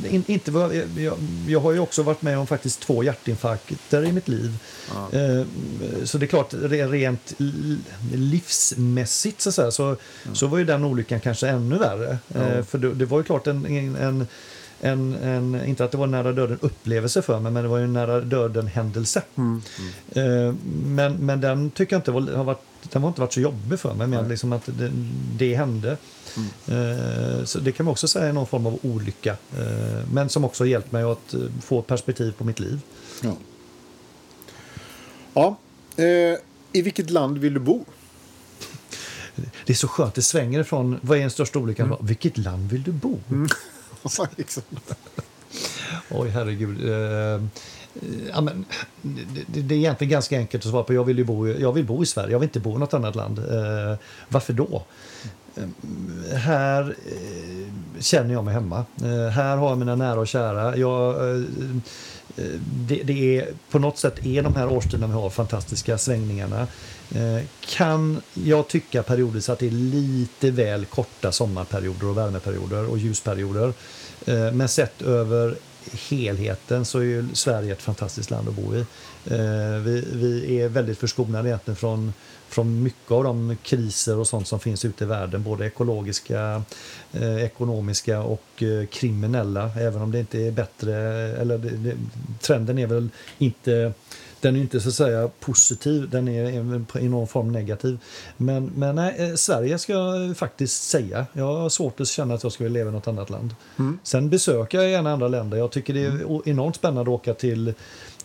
Speaker 2: in, inte, jag, jag har ju också varit med om faktiskt två hjärtinfarkter i mitt liv. Ja. Eh, så det är klart, rent livsmässigt så, så, så, ja. så var ju den olyckan kanske ännu värre. Ja. Eh, för det, det, var ju klart en, en en, en, inte att det var en nära döden upplevelse för mig, men det var en nära döden händelse. Mm. Mm. Eh, men, men den tycker jag inte var, har varit, den har inte varit så jobbig för mig, men liksom att det, det hände. Mm. Eh, så det kan man också säga är någon form av olycka, eh, men som också har hjälpt mig att få perspektiv på mitt liv.
Speaker 1: Ja. ja. I vilket land vill du bo?
Speaker 2: Det är så skönt, det svänger från vad är den största olyckan? Mm. Vilket land vill du bo? Mm. Oj, herregud. Ja, men, det, det, är egentligen ganska enkelt att svara på. Jag vill, bo, jag vill bo i Sverige, jag vill inte bo i något annat land. Eh, varför då? Eh, här eh, känner jag mig hemma. Eh, här har jag mina nära och kära. Jag, eh, det, det, är, på något sätt är de här årstiderna vi har fantastiska svängningarna. kan jag tycka periodiskt att det är lite väl korta sommarperioder och värmeperioder och ljusperioder. Men sett över helheten så är ju Sverige ett fantastiskt land att bo i. Eh, vi, vi är väldigt förskonade egentligen från, från mycket av de kriser och sånt som finns ute i världen, både ekologiska, eh, ekonomiska och eh, kriminella, även om det inte är bättre, eller det, det, trenden är väl inte den är inte så att säga positiv, den är i någon form negativ. Men, men nej, eh, Sverige ska jag faktiskt säga. Jag har svårt att känna att jag skulle leva i något annat land.
Speaker 1: Mm.
Speaker 2: Sen besöker jag gärna andra länder. Jag tycker det är enormt spännande att åka till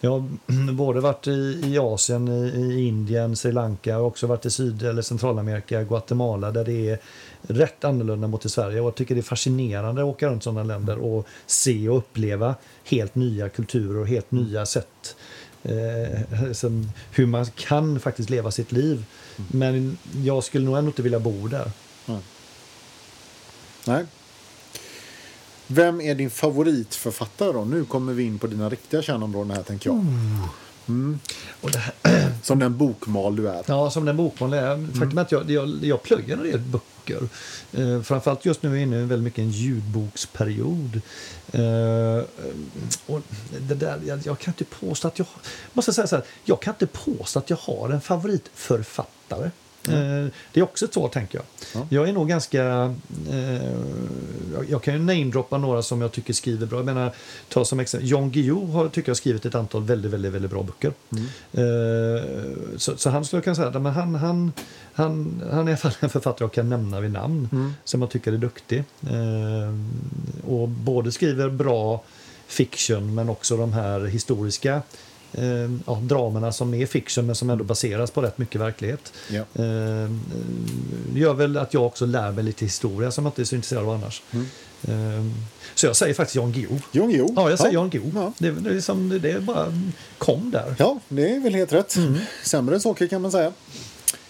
Speaker 2: jag har både varit i, i Asien, i, i Indien, Sri Lanka. Har också varit i Syd eller Centralamerika, Guatemala, där det är rätt annorlunda mot i Sverige. Och jag tycker det är fascinerande att åka runt sådana länder och se och uppleva helt nya kulturer och helt nya sätt. Eh, hur man kan faktiskt leva sitt liv. Men jag skulle nog ändå inte vilja bo där.
Speaker 1: Nej. Vem är din favoritförfattare då? Nu kommer vi in på dina riktiga kärnområden här tänker jag.
Speaker 2: Och det här,
Speaker 1: Som den bokmal du är.
Speaker 2: Ja, som den bokmål är. Faktum är att jag, jag, jag plöjer en del böcker. Eh, framförallt just nu är jag inne väldigt mycket en ljudboksperiod. Eh, och det där, jag, jag kan inte påstå att jag... måste säga så här, jag kan inte påstå att jag har en favoritförfattare. Eh, det är också ett svar, tänker jag.
Speaker 1: Ja.
Speaker 2: Jag är nog ganska... Eh, jag, kan ju namedroppa några som jag tycker skriver bra. Jag menar, ta som exempel, Jan Guillou har tycker jag skrivit ett antal väldigt, väldigt, väldigt bra böcker. Eh, så, så han skulle jag kunna säga, men han, han, han, han är i alla fall en författare jag kan nämna vid namn, som jag tycker är duktig. Eh, och både skriver bra fiction men också de här historiska eh, ja, dramerna som är fiction men som ändå baseras på rätt mycket verklighet.
Speaker 1: Ja.
Speaker 2: Eh, gör väl att jag också lär mig lite historia som jag inte är så intresserad av annars. Eh, så jag säger faktiskt Jan Guillou.
Speaker 1: Jon Guillou.
Speaker 2: Ja, jag säger
Speaker 1: ja.
Speaker 2: Jan Guillou.
Speaker 1: Ja.
Speaker 2: Det, det, är liksom, det bara kom där.
Speaker 1: Ja, det är väl helt rätt.
Speaker 2: Mm.
Speaker 1: Sämre saker kan man säga.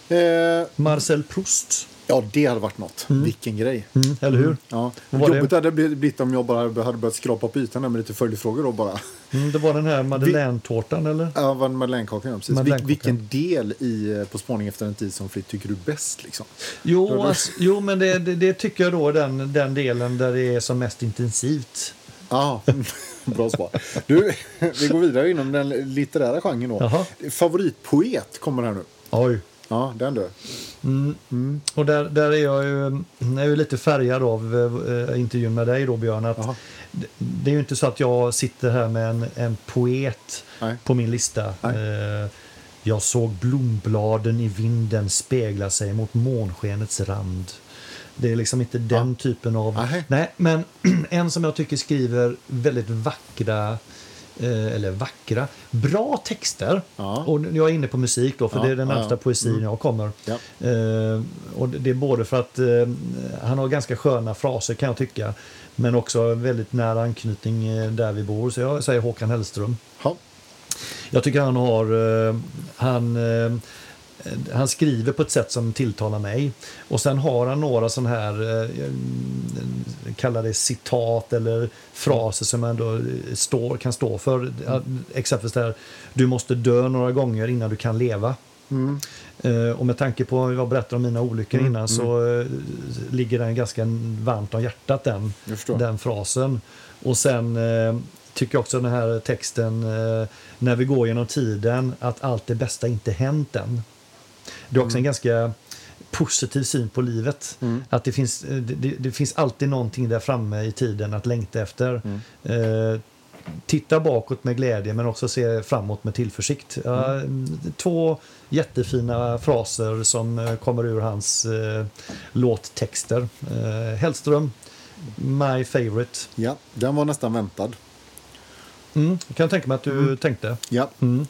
Speaker 1: Eh,
Speaker 2: Marcel Proust.
Speaker 1: Ja, det hade varit något. Vilken grej.
Speaker 2: Mm, eller hur?
Speaker 1: Ja.
Speaker 2: Vad var det?
Speaker 1: Jobbigt hade blivit om jag bara hade börjat skrapa på ytan med lite följdfrågor då bara.
Speaker 2: Mm, det var den här madeleine-tårtan, eller?
Speaker 1: Ja, madeleinekakan ja, precis.
Speaker 2: Madeleinekakan.
Speaker 1: vilken del i eh, På spaning efter en tid som flytt tycker du bäst liksom?
Speaker 2: Jo, alltså, jo men det, det, det tycker jag då den, den delen där det är som mest intensivt.
Speaker 1: Ja, bra svar. Du, vi går vidare inom den litterära genren då.
Speaker 2: Jaha.
Speaker 1: Favoritpoet kommer här nu.
Speaker 2: Oj.
Speaker 1: Ja, den du.
Speaker 2: Och där, där är jag ju, är ju lite färgad av eh, intervjun med dig då Björn. Att det, är ju inte så att jag sitter här med en, en poet
Speaker 1: Nej.
Speaker 2: på min lista. Eh, jag såg blombladen i vinden spegla sig mot månskenets rand. Det är liksom inte den typen av...
Speaker 1: Nej.
Speaker 2: Nej, men en som jag tycker skriver väldigt vackra eller vackra, bra texter.
Speaker 1: Ja.
Speaker 2: Och jag är inne på musik då, för
Speaker 1: Ja,
Speaker 2: det är den närmsta
Speaker 1: ja.
Speaker 2: poesin jag kommer. Eh, och det är både för att eh, han har ganska sköna fraser kan jag tycka, men också väldigt nära anknytning eh, där vi bor. Så jag säger Håkan Hellström.
Speaker 1: Ja.
Speaker 2: Jag tycker han har... Eh, han, eh, han skriver på ett sätt som tilltalar mig. Och sen har han några sån här, eh, kallar det citat eller fraser som ändå eh, står, kan stå för. Exempelvis där, du måste dö några gånger innan du kan leva. Eh, och med tanke på vad jag berättade om mina olyckor innan så eh, ligger den ganska varmt om hjärtat den, den frasen. Och sen eh, tycker jag också den här texten, eh, när vi går genom tiden, att allt det bästa inte hänt än. Det är också en ganska positiv syn på livet. Att det finns, eh, det, det, finns alltid någonting där framme i tiden att längta efter. Eh, titta bakåt med glädje men också se framåt med tillförsikt. Ja, två jättefina fraser som eh, kommer ur hans eh, låttexter. Eh, Hellström, my favorite.
Speaker 1: ja, den var nästan väntad.
Speaker 2: Mm, jag kan tänka mig att du tänkte.
Speaker 1: Ja.
Speaker 2: Mm.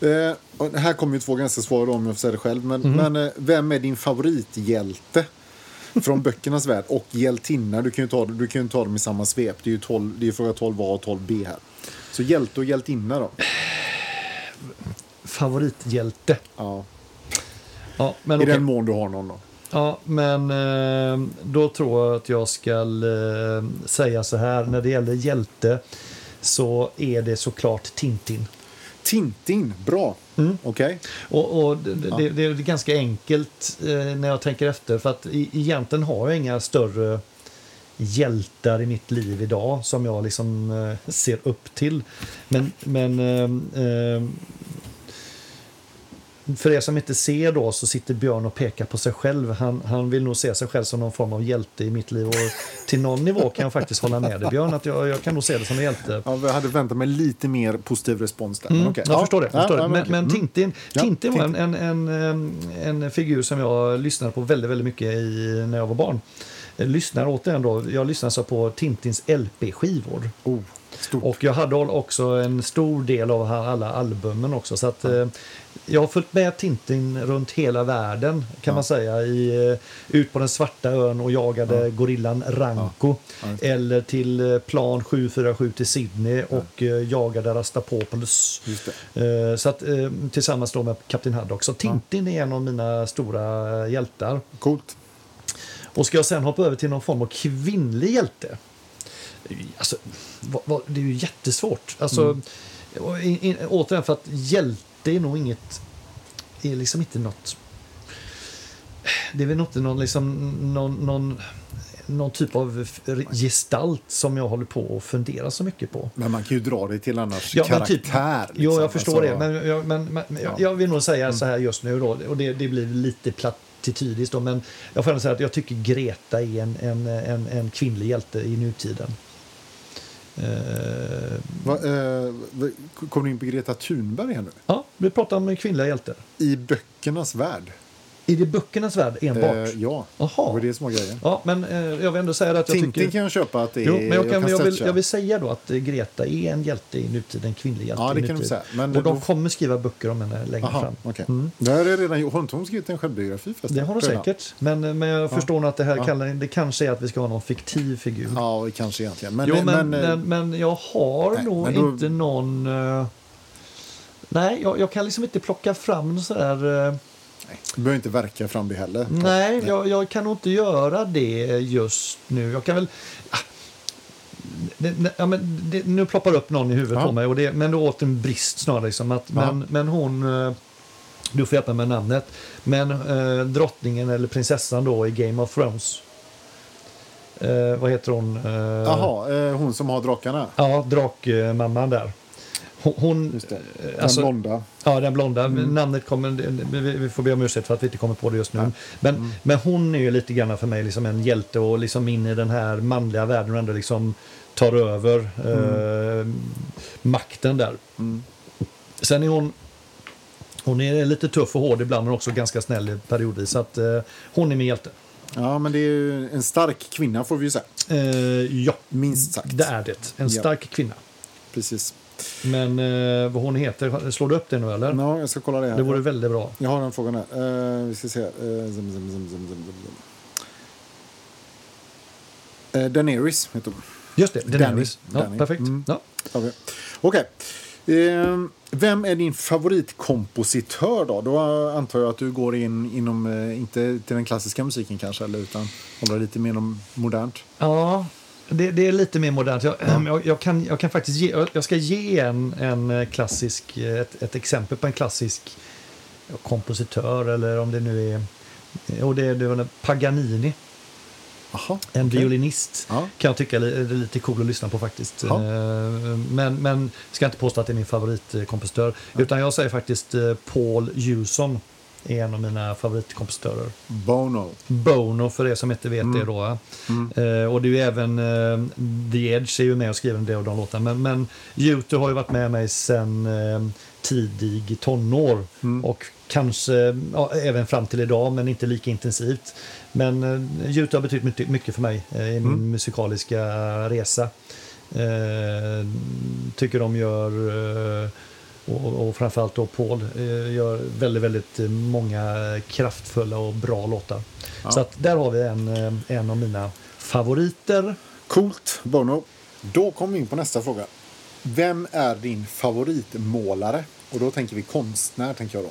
Speaker 1: Eh, här kommer ju två ganska svåra om jag får säga det själv. Men,
Speaker 2: Mm.
Speaker 1: men eh, vem är din favorithjälte från böckernas värld? Och hjältinna, du kan ju ta, du kan ju ta dem i samma svep. Det är ju 12, det är fråga 12A och 12B här. Så hjälte och hjältinna då?
Speaker 2: Favorithjälte.
Speaker 1: Ja.
Speaker 2: Ja, men
Speaker 1: I
Speaker 2: okej.
Speaker 1: den mån du har någon då.
Speaker 2: Ja, men eh, då tror jag att jag ska eh, säga så här. När det gäller hjälte så är det såklart Tintin.
Speaker 1: Tintin, bra.
Speaker 2: Mm.
Speaker 1: Okej.
Speaker 2: Och, och det, det, det är ganska enkelt eh, när jag tänker efter. För att egentligen har jag inga större hjältar i mitt liv idag som jag liksom eh, ser upp till. Men, men eh, eh, för er som inte ser då så sitter Björn och pekar på sig själv. Han, han vill nog se sig själv som någon form av hjälte i mitt liv. Och till någon nivå kan jag faktiskt hålla med dig Björn. Att jag, jag kan nog se det som en hjälte.
Speaker 1: Ja, jag hade väntat mig lite mer positiv respons där.
Speaker 2: Mm,
Speaker 1: okej.
Speaker 2: Jag
Speaker 1: ja.
Speaker 2: förstår det. Förstår
Speaker 1: Ja,
Speaker 2: det.
Speaker 1: men
Speaker 2: Men,
Speaker 1: Mm.
Speaker 2: Tintin, Tintin var en, en, en, en figur som jag lyssnade på väldigt, väldigt mycket i, när jag var barn. Jag lyssnar återigen då. Jag lyssnade så på Tintins LP-skivor.
Speaker 1: Oh, stort.
Speaker 2: Och jag hade också en stor del av alla albumen också. Så att, eh, jag har följt med Tintin runt hela världen kan man säga. I, eh, ut på den svarta ön och jagade gorillan Ranko.
Speaker 1: Ja.
Speaker 2: Eller till eh, plan 747 till Sydney och eh, jagade Rastapopoulos. Så att, tillsammans då med Kapten Haddock. Så Tintin är en av mina stora hjältar.
Speaker 1: Coolt.
Speaker 2: Och ska jag sen hoppa över till någon form av kvinnlig hjälte? Alltså, det är ju jättesvårt. Alltså, in, återigen, för att hjälte är nog inget... är liksom inte något... Det är väl inte någon, liksom, någon, någon, någon typ av gestalt som jag håller på att fundera så mycket på.
Speaker 1: Men man kan ju dra det till annars
Speaker 2: Ja, men
Speaker 1: karaktär.
Speaker 2: typ-
Speaker 1: liksom.
Speaker 2: Jo, jag förstår
Speaker 1: Alltså,
Speaker 2: det. Men, jag, men, men
Speaker 1: Ja.
Speaker 2: jag vill nog säga så här just nu då, och det, det blir lite platitydiskt då, men jag får säga att jag tycker Greta är en, en, en, en kvinnlig hjälte i nutiden. Eh,
Speaker 1: Va, eh, kom du in på Greta Thunberg här nu?
Speaker 2: ja, vi pratar om kvinnliga hjältar.
Speaker 1: I böckernas värld?
Speaker 2: Är det böckernas värld enbart?
Speaker 1: Eh, ja,
Speaker 2: Jaha.
Speaker 1: det var det som var grejen.
Speaker 2: Ja, men eh, jag vill ändå säga att jag
Speaker 1: Tintin
Speaker 2: tycker...
Speaker 1: kan jag köpa att det är...
Speaker 2: Jo, men jag, kan, jag, vill,
Speaker 1: stretcha.
Speaker 2: jag vill säga då att eh, Greta är en hjälte i nutiden, en kvinnlig hjälte
Speaker 1: Ja, det
Speaker 2: i
Speaker 1: kan du
Speaker 2: nutiden.
Speaker 1: säga. Men
Speaker 2: och de
Speaker 1: då-
Speaker 2: kommer skriva böcker om henne längre
Speaker 1: Aha,
Speaker 2: fram.
Speaker 1: okej.
Speaker 2: Mm.
Speaker 1: Det har jag redan. Har inte hon skrivit en självbiografi?
Speaker 2: Det har hon säkert. Men, men jag förstår nog att det här
Speaker 1: Ja.
Speaker 2: kallar, det kanske är att vi ska ha någon fiktiv figur.
Speaker 1: Ja, kanske egentligen. Men,
Speaker 2: jo, men,
Speaker 1: men, eh,
Speaker 2: men, men jag har
Speaker 1: nej,
Speaker 2: nog
Speaker 1: då-
Speaker 2: inte någon... eh, nej, jag, jag kan liksom inte plocka fram någon sådär... Uh,
Speaker 1: du behöver inte verka fram det heller.
Speaker 2: nej, jag, jag kan nog inte göra det just nu. Jag kan väl... ah, det, ja, men det, nu ploppar upp någon i huvudet
Speaker 1: Ja.
Speaker 2: på mig, och det, men det åt en brist snarare. Liksom, att,
Speaker 1: Ja.
Speaker 2: men, men hon... eh, du får hjälpa mig med namnet. Men eh, drottningen eller prinsessan då i Game of Thrones. Eh, vad heter hon? Eh,
Speaker 1: Jaha, eh, hon som har drakarna.
Speaker 2: Ja, drakmamman där. Hon, eh,
Speaker 1: Den
Speaker 2: alltså,
Speaker 1: blonda.
Speaker 2: ja, den blonda. Namnet kommer, vi, får be om ursäkt för att vi inte kommer på det just nu.
Speaker 1: Ja.
Speaker 2: Men, men hon är ju lite grann för mig liksom en hjälte och liksom in i den här manliga världen och ändå liksom tar över eh, makten där.
Speaker 1: Mm.
Speaker 2: Sen är hon hon är lite tuff och hård ibland men också ganska snäll periodvis. Så att, eh, hon är min hjälte.
Speaker 1: Ja, men det är ju en stark kvinna får vi ju säga.
Speaker 2: Eh, ja,
Speaker 1: Minst sagt.
Speaker 2: det är det. En
Speaker 1: Ja.
Speaker 2: stark kvinna.
Speaker 1: Precis.
Speaker 2: Men eh, vad hon heter, slår du upp det nu eller?
Speaker 1: Ja, jag ska kolla det här.
Speaker 2: Det vore väldigt bra.
Speaker 1: Jag har den frågan här. Eh, vi ska se. här. Uh, zum, zum, zum, zum, zum, zum. Uh, Daenerys heter hon.
Speaker 2: Just det, Daenerys. Ja,
Speaker 1: Danny.
Speaker 2: perfekt.
Speaker 1: Mm.
Speaker 2: Ja.
Speaker 1: Har vi. Okej. Ehm, vem är din favoritkompositör då? Då antar jag att du går in inom, eh, inte till den klassiska musiken kanske, eller, utan håller lite mer om modernt.
Speaker 2: Ja, det, det är lite mer modernt. Jag, jag, jag, kan, jag kan faktiskt ge, jag ska ge en, en eh, klassisk, eh, ett, ett exempel på en klassisk kompositör eller om det nu är och det, det var Paganini,
Speaker 1: Jaha,
Speaker 2: en
Speaker 1: okej.
Speaker 2: violinist.
Speaker 1: Ja.
Speaker 2: Kan jag tycka är li- är lite cool att lyssna på faktiskt.
Speaker 1: Ja.
Speaker 2: Eh, Men, men ska inte påstå att det är min favoritkompositör. Utan jag säger faktiskt Paul Hewson är en av mina favoritkompositörer.
Speaker 1: Bono.
Speaker 2: Bono för er som inte vet det då. va? Eh, och det är ju även eh, The Edge är ju med och skriver en del av de låtarna. Men, men U2 har ju varit med mig sedan eh, tidig tonår. Och kanske ja, även fram till idag, men inte lika intensivt. Men eh, U2 har betytt mycket, mycket för mig eh, i min musikaliska resa. Eh, tycker de gör eh, och, och framförallt då Paul eh, gör väldigt, väldigt eh, många kraftfulla och bra låtar.
Speaker 1: Ja.
Speaker 2: Så att där har vi en, eh, en av mina favoriter.
Speaker 1: Coolt, Bono. Då kommer vi in på nästa fråga. Vem är din favoritmålare? Och då tänker vi konstnär, tänker jag då.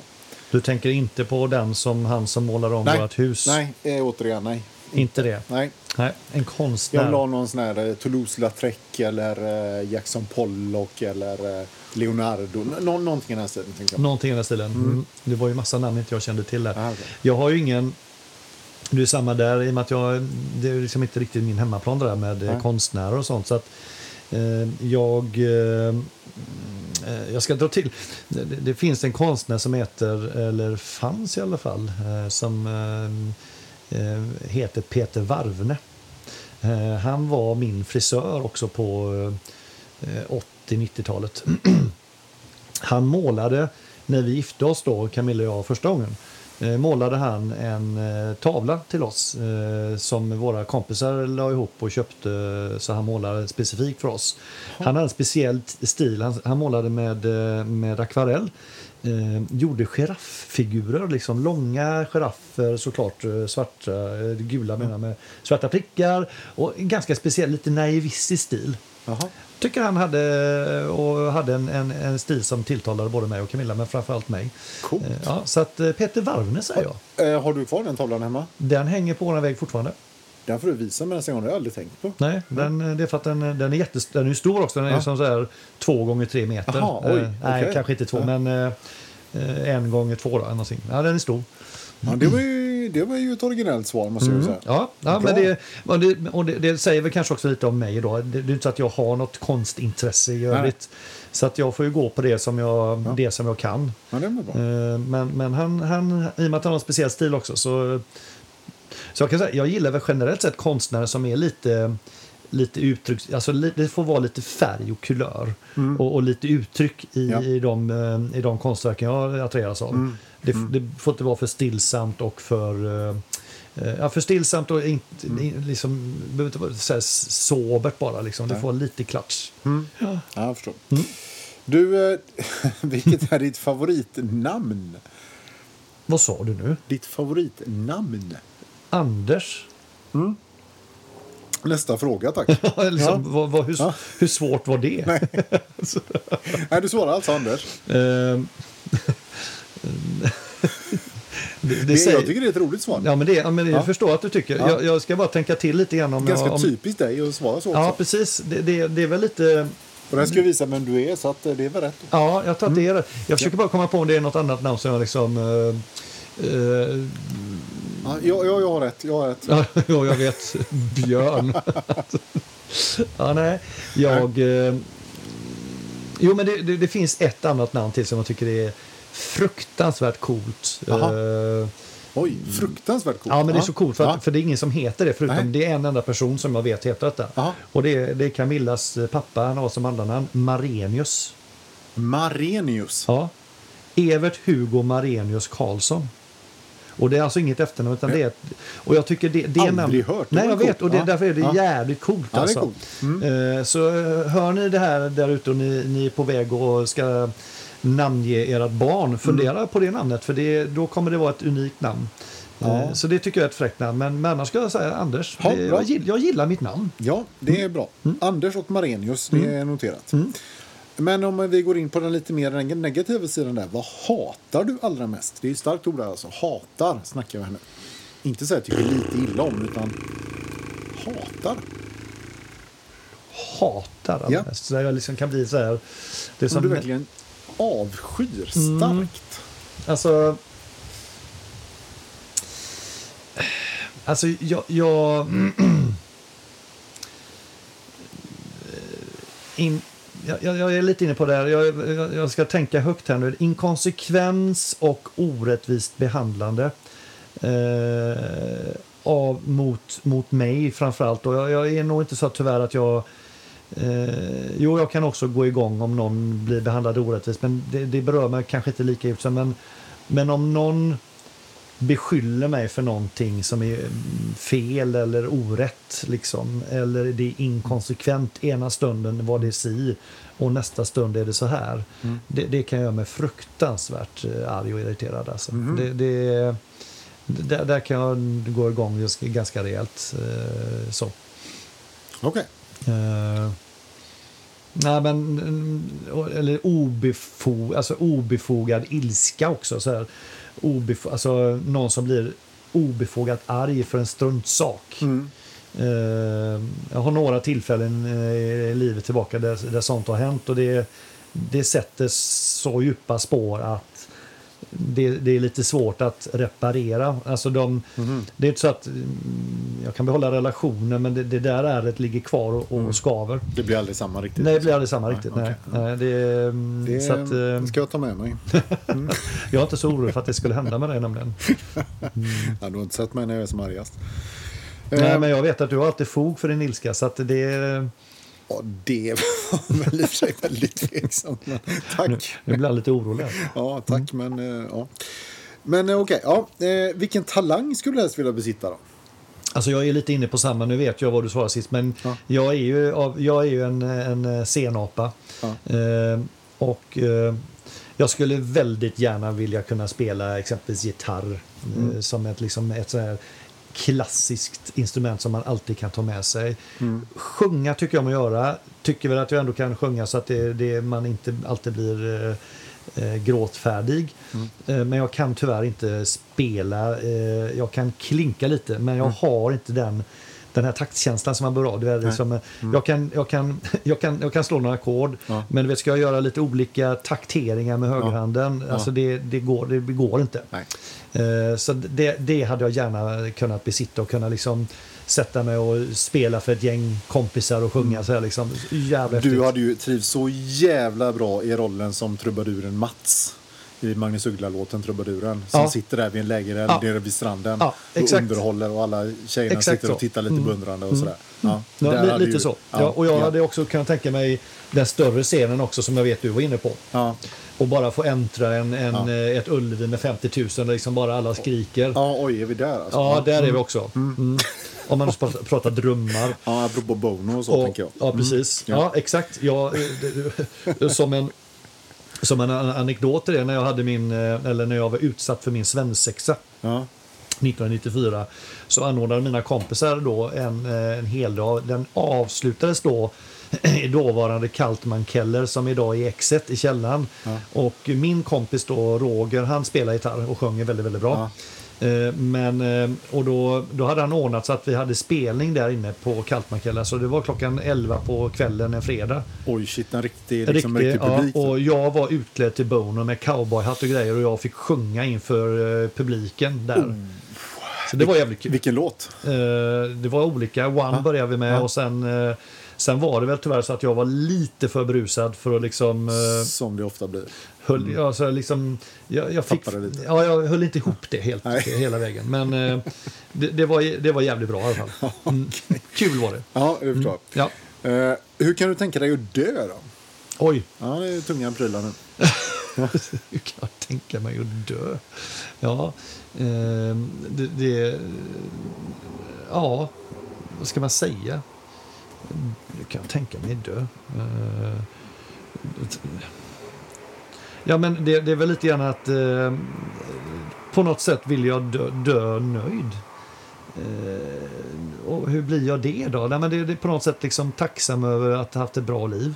Speaker 2: Du tänker inte på den som han som målar om vårt hus?
Speaker 1: nej eh, återigen nej.
Speaker 2: Inte det?
Speaker 1: Nej,
Speaker 2: Nej, en konstnär.
Speaker 1: jag vill ha någon sån här eh, Toulouse-Lautrec eller eh, Jackson Pollock eller eh, Leonardo. Nå- Nå någonting i den här stilen.
Speaker 2: Någonting i den stilen. Mm. Det var ju massa namn inte jag kände till där.
Speaker 1: Ah, okej.
Speaker 2: Jag har ju ingen... Det är samma där i och med att jag... Det är liksom inte riktigt min hemmaplan där med
Speaker 1: Nej.
Speaker 2: konstnärer och sånt. Så att eh, jag... Eh, Jag ska dra till. Det, det finns en konstnär som heter, eller fanns i alla fall, som eh, heter Peter Varvne. Eh, Han var min frisör också på eh, 80-90-talet. Han målade, när vi gifte oss då, Camilla och jag, första gången, eh, målade han en eh, tavla till oss eh, som våra kompisar la ihop och köpte så han målade specifikt för oss. Han hade en speciell stil. Han, målade med, eh, med akvarell. Eh, gjorde giraffigurer, liksom långa giraffer såklart, eh, svarta, eh, gula menar jag, med svarta prickar och en ganska speciell, lite naivistisk stil.
Speaker 1: Jaha.
Speaker 2: Tycker han hade, och hade en, en, en stil som tilltalade både mig och Camilla, men framförallt mig.
Speaker 1: Coolt.
Speaker 2: Eh, Ja, så att eh, Peter Varvne säger jag.
Speaker 1: Eh, har du kvar den tavlan hemma?
Speaker 2: Den hänger på vår vägg fortfarande.
Speaker 1: Den får du visa mig nästa gång. Det har jag aldrig tänkt på.
Speaker 2: Nej, den, det är för att den, den är jättes, den är stor också. Den är
Speaker 1: Ja.
Speaker 2: som så här två gånger tre meter.
Speaker 1: Jaha, oj,
Speaker 2: Eh, Nej, kanske inte två,
Speaker 1: Ja.
Speaker 2: men eh, eh, en gånger två då. någonting. Ja, den är stor.
Speaker 1: Ja, det, var ju, det var ju ett originellt svar måste jag ju säga.
Speaker 2: Ja, ja men det, och det, och det, det säger väl kanske också lite om mig då. Det, det är inte så att jag har något konstintresse i övrigt. Så att jag får ju gå på det som jag,
Speaker 1: Ja.
Speaker 2: det som jag kan.
Speaker 1: Ja.
Speaker 2: Eh, Men, men han, han, i och med att han har en speciell stil också så, så jag kan säga, jag gillar väl generellt sett konstnärer som är lite, lite uttryck, alltså det får vara lite färg och kulör och, och lite uttryck i,
Speaker 1: Ja.
Speaker 2: i, de, eh, i de konstverken jag attraheras av. Det, det får inte vara för stillsamt och för eh, eh, Ja, för stillsamt och inte, in- liksom, behöver inte vara så här sobert bara. Liksom. Det
Speaker 1: Nej.
Speaker 2: får vara lite klatsch.
Speaker 1: Ja, jag förstår. Du, eh, vilket är ditt favoritnamn?
Speaker 2: Vad sa du nu?
Speaker 1: Ditt favoritnamn?
Speaker 2: Anders?
Speaker 1: Nästa fråga, tack.
Speaker 2: liksom,
Speaker 1: Ja.
Speaker 2: vad, vad, hur,
Speaker 1: Ja.
Speaker 2: hur svårt var det?
Speaker 1: Nej, du svarar alltså Anders.
Speaker 2: Ehm, det, det
Speaker 1: Det,
Speaker 2: säger,
Speaker 1: jag tycker det är ett roligt svar.
Speaker 2: ja, men det, ja, men jag
Speaker 1: Ja.
Speaker 2: förstår att du tycker.
Speaker 1: Ja.
Speaker 2: Jag, jag ska bara tänka till lite grann om...
Speaker 1: Ganska
Speaker 2: om,
Speaker 1: typiskt dig att svara så också.
Speaker 2: Ja, precis. Det, det, är väl lite...
Speaker 1: Och den ska jag visa vem du är, så att eh, det är väl rätt.
Speaker 2: Ja, jag tror att
Speaker 1: Mm.
Speaker 2: det är det. Jag försöker bara komma på om det är något annat namn som jag liksom... eh, eh,
Speaker 1: Ja, jag, jag, har rätt. Jag har rätt.
Speaker 2: Ja, ja, jag vet. Björn. ja, nej. Jag... Eh, jo, men det, det, det finns ett annat namn till som jag tycker är fruktansvärt coolt. Eh,
Speaker 1: Oj, fruktansvärt coolt.
Speaker 2: ja, men det är så coolt för, att, för det är ingen som heter det förutom
Speaker 1: Nej.
Speaker 2: det är en enda person som jag vet heter detta.
Speaker 1: Jaha.
Speaker 2: Och det är, det är Camillas eh, pappa, han har som andranamn Marenius.
Speaker 1: Marenius.
Speaker 2: Ja. Evert Hugo Marenius Karlsson. Och det är alltså inget efternamn utan det är ett, Och jag tycker det, det
Speaker 1: Aldrig
Speaker 2: namn-
Speaker 1: hört. Det
Speaker 2: Nej, jag
Speaker 1: coolt.
Speaker 2: vet. Och det,
Speaker 1: Ja.
Speaker 2: därför är det
Speaker 1: Ja.
Speaker 2: jävligt coolt.
Speaker 1: Ja,
Speaker 2: alltså.
Speaker 1: coolt. Mm.
Speaker 2: Eh, Så eh, hör ni det här där ute och ni, ni är på väg och ska namnge ert barn, fundera på det namnet för det, då kommer det vara ett unikt namn.
Speaker 1: Mm. Ja.
Speaker 2: Eh, Så det tycker jag är ett fräckt namn. Men, men annars ska jag säga Anders.
Speaker 1: Ja,
Speaker 2: det, jag, gillar, jag gillar mitt namn.
Speaker 1: Ja, det är bra. Anders och Marenius, det är noterat. Men om vi går in på den lite mer neg- negativa sidan där. Vad hatar du allra mest? Det är ju starkt ord alltså. Hatar snackar vi här nu. Inte så här tycker lite illa om, utan hatar.
Speaker 2: Hatar
Speaker 1: Ja.
Speaker 2: Anders. Så jag liksom kan bli så här. Det är
Speaker 1: Som du
Speaker 2: som,
Speaker 1: verkligen avskyr starkt.
Speaker 2: Alltså... Alltså, jag... jag in, jag, jag är lite inne på det här. Jag, jag, jag ska tänka högt här nu. Inkonsekvens och orättvist behandlande. Eh, av, mot, mot mig framförallt. Och jag, jag är nog inte så tyvärr att jag... Eh, jo, jag kan också gå igång om någon blir behandlad orättvist, men det, det berör mig kanske inte lika djupt. Men, men om någon beskyller mig för någonting som är mm, fel eller orätt, liksom, eller det är inkonsekvent. Ena stunden var det si och nästa stund är det så här. Det, det kan göra mig fruktansvärt eh, arg och irriterad. Alltså. Det, det, där, där kan jag gå igång ganska rejält. Eh, så.
Speaker 1: Okej.
Speaker 2: Eh, nej, men... mm, Eller obefog, alltså obefogad ilska också. Så här. Obefo, alltså någon som blir obefogat arg för en struntsak.
Speaker 1: Mm.
Speaker 2: Eh, jag har några tillfällen eh, i livet tillbaka där, där sånt har hänt och det, det sätter så djupa spår att det, det är lite svårt att reparera. Alltså de,
Speaker 1: Mhm.
Speaker 2: Det är inte så att mm, jag kan behålla relationen men det, det där ärret ligger kvar och, och skaver.
Speaker 1: Det blir aldrig samma riktigt.
Speaker 2: Nej, det blir aldrig samma riktigt.
Speaker 1: okej.
Speaker 2: Nej. Nej, det, mm,
Speaker 1: Det
Speaker 2: så att,
Speaker 1: ska jag ta med mig.
Speaker 2: jag är inte så orolig för att det skulle hända med dig nämligen.
Speaker 1: Ja, du har inte sett mig när jag är som argast.
Speaker 2: Nej,
Speaker 1: Eh,
Speaker 2: men jag vet att du har alltid fog för din ilska så att det
Speaker 1: ja, det var väl i och för sig väldigt tveksamt. Men tack.
Speaker 2: Nu blir jag lite orolig.
Speaker 1: Ja, tack. Men, eh, ja. men eh, okej, ja. Eh, vilken talang skulle du helst vilja besitta då?
Speaker 2: Alltså jag är lite inne på samma, nu vet jag vad du svarade sist, men
Speaker 1: Ja.
Speaker 2: jag är ju, jag är ju en, en senapa.
Speaker 1: Ja.
Speaker 2: Eh, och eh, jag skulle väldigt gärna vilja kunna spela exempelvis gitarr
Speaker 1: Mm.
Speaker 2: eh, som ett, liksom, ett så här klassiskt instrument som man alltid kan ta med sig.
Speaker 1: Mm.
Speaker 2: Sjunga tycker jag om att göra. Tycker väl att jag ändå kan sjunga så att det, det, man inte alltid blir eh, eh, gråtfärdig.
Speaker 1: Mm.
Speaker 2: Eh, men jag kan tyvärr inte spela. Eh, jag kan klinka lite men
Speaker 1: Mm.
Speaker 2: jag har inte den den här taktkänslan som man bör ha. Det är liksom, eh, jag, kan, jag, kan, jag, kan, jag kan slå några ackord,
Speaker 1: Mm. Ja.
Speaker 2: men du vet, ska jag göra lite olika takteringar med högerhanden,
Speaker 1: Ja.
Speaker 2: alltså det, det, går, det går inte. Eh, Så det, det hade jag gärna kunnat besitta och kunna liksom sätta mig och spela för ett gäng kompisar och sjunga så här liksom. Jävla.
Speaker 1: Mm. Du hade ju trivts så jävla bra i rollen som trubaduren Mats i Magnus Uggla-låten Trubaduren. Som
Speaker 2: Ja.
Speaker 1: sitter där vid en lägereld
Speaker 2: Ja.
Speaker 1: nere vid stranden
Speaker 2: Ja,
Speaker 1: och underhåller och alla tjejerna
Speaker 2: Exakt
Speaker 1: sitter och tittar lite
Speaker 2: Mm.
Speaker 1: beundrande och sådär. Ja,
Speaker 2: Ja,
Speaker 1: hade
Speaker 2: lite
Speaker 1: ju-
Speaker 2: så.
Speaker 1: Ja,
Speaker 2: Ja, och jag
Speaker 1: ja.
Speaker 2: hade också kunnat tänka mig den större scenen också som jag vet du var inne på.
Speaker 1: Ja.
Speaker 2: Och bara få äntra en, en,
Speaker 1: Ja.
Speaker 2: eh, ett Ullevi med 50 000 där liksom bara alla skriker.
Speaker 1: ja, oj, är vi där alltså?
Speaker 2: Ja, där är vi också. Mm. Om man pratar, pratar drömmar.
Speaker 1: Ja, apropå Bono och så
Speaker 2: Och,
Speaker 1: tänker jag.
Speaker 2: ja, precis.
Speaker 1: Ja.
Speaker 2: Ja, exakt. Ja, eh, som en, som en an- anekdot det, när jag, hade min, eh, eller när jag var utsatt för min svensexa
Speaker 1: Ja.
Speaker 2: 1994 så anordnade mina kompisar då en, eh, en hel dag. Den avslutades då i dåvarande Kaltman Keller som idag är Exet i källaren.
Speaker 1: Ja.
Speaker 2: Och min kompis då Roger, han spelar gitarr och sjunger väldigt, väldigt bra. Eh, Men, eh, och då, då hade han ordnat så att vi hade spelning där inne på Kaltman Keller. Så det var klockan 11 på kvällen en fredag.
Speaker 1: Oj, shit, en riktig, liksom,
Speaker 2: Riktig,
Speaker 1: riktig
Speaker 2: ja,
Speaker 1: publik.
Speaker 2: och jag var utklädd till Bono med cowboyhatt och grejer och jag fick sjunga inför eh, publiken där.
Speaker 1: Oh.
Speaker 2: Så det var jävligt kul.
Speaker 1: Vilken låt?
Speaker 2: Eh, det var olika. One började vi med
Speaker 1: Ja.
Speaker 2: och sen, eh, sen var det väl tyvärr så att jag var lite för brusad för att liksom... eh,
Speaker 1: Som det ofta blir.
Speaker 2: Höll, ja, så liksom jag, jag, fick, ja, jag höll inte ihop det helt,
Speaker 1: Nej.
Speaker 2: hela vägen. Men eh, det, det, var, det var jävligt bra i alla fall. Mm. Kul var det.
Speaker 1: Ja, förstår jag.
Speaker 2: Ja.
Speaker 1: Eh, hur kan du tänka dig att dö då?
Speaker 2: Oj,
Speaker 1: Ja, det är tunga prylar nu.
Speaker 2: hur kan jag tänka mig att dö? Ja, eh, det, det... Ja, vad ska man säga? Hur kan jag tänka mig dö? Eh, Ja, men det, det är väl lite grann att eh, på något sätt vill jag dö, dö nöjd. Eh, och hur blir jag det då? Nej, men det, det är på något sätt liksom tacksam över att ha haft ett bra liv.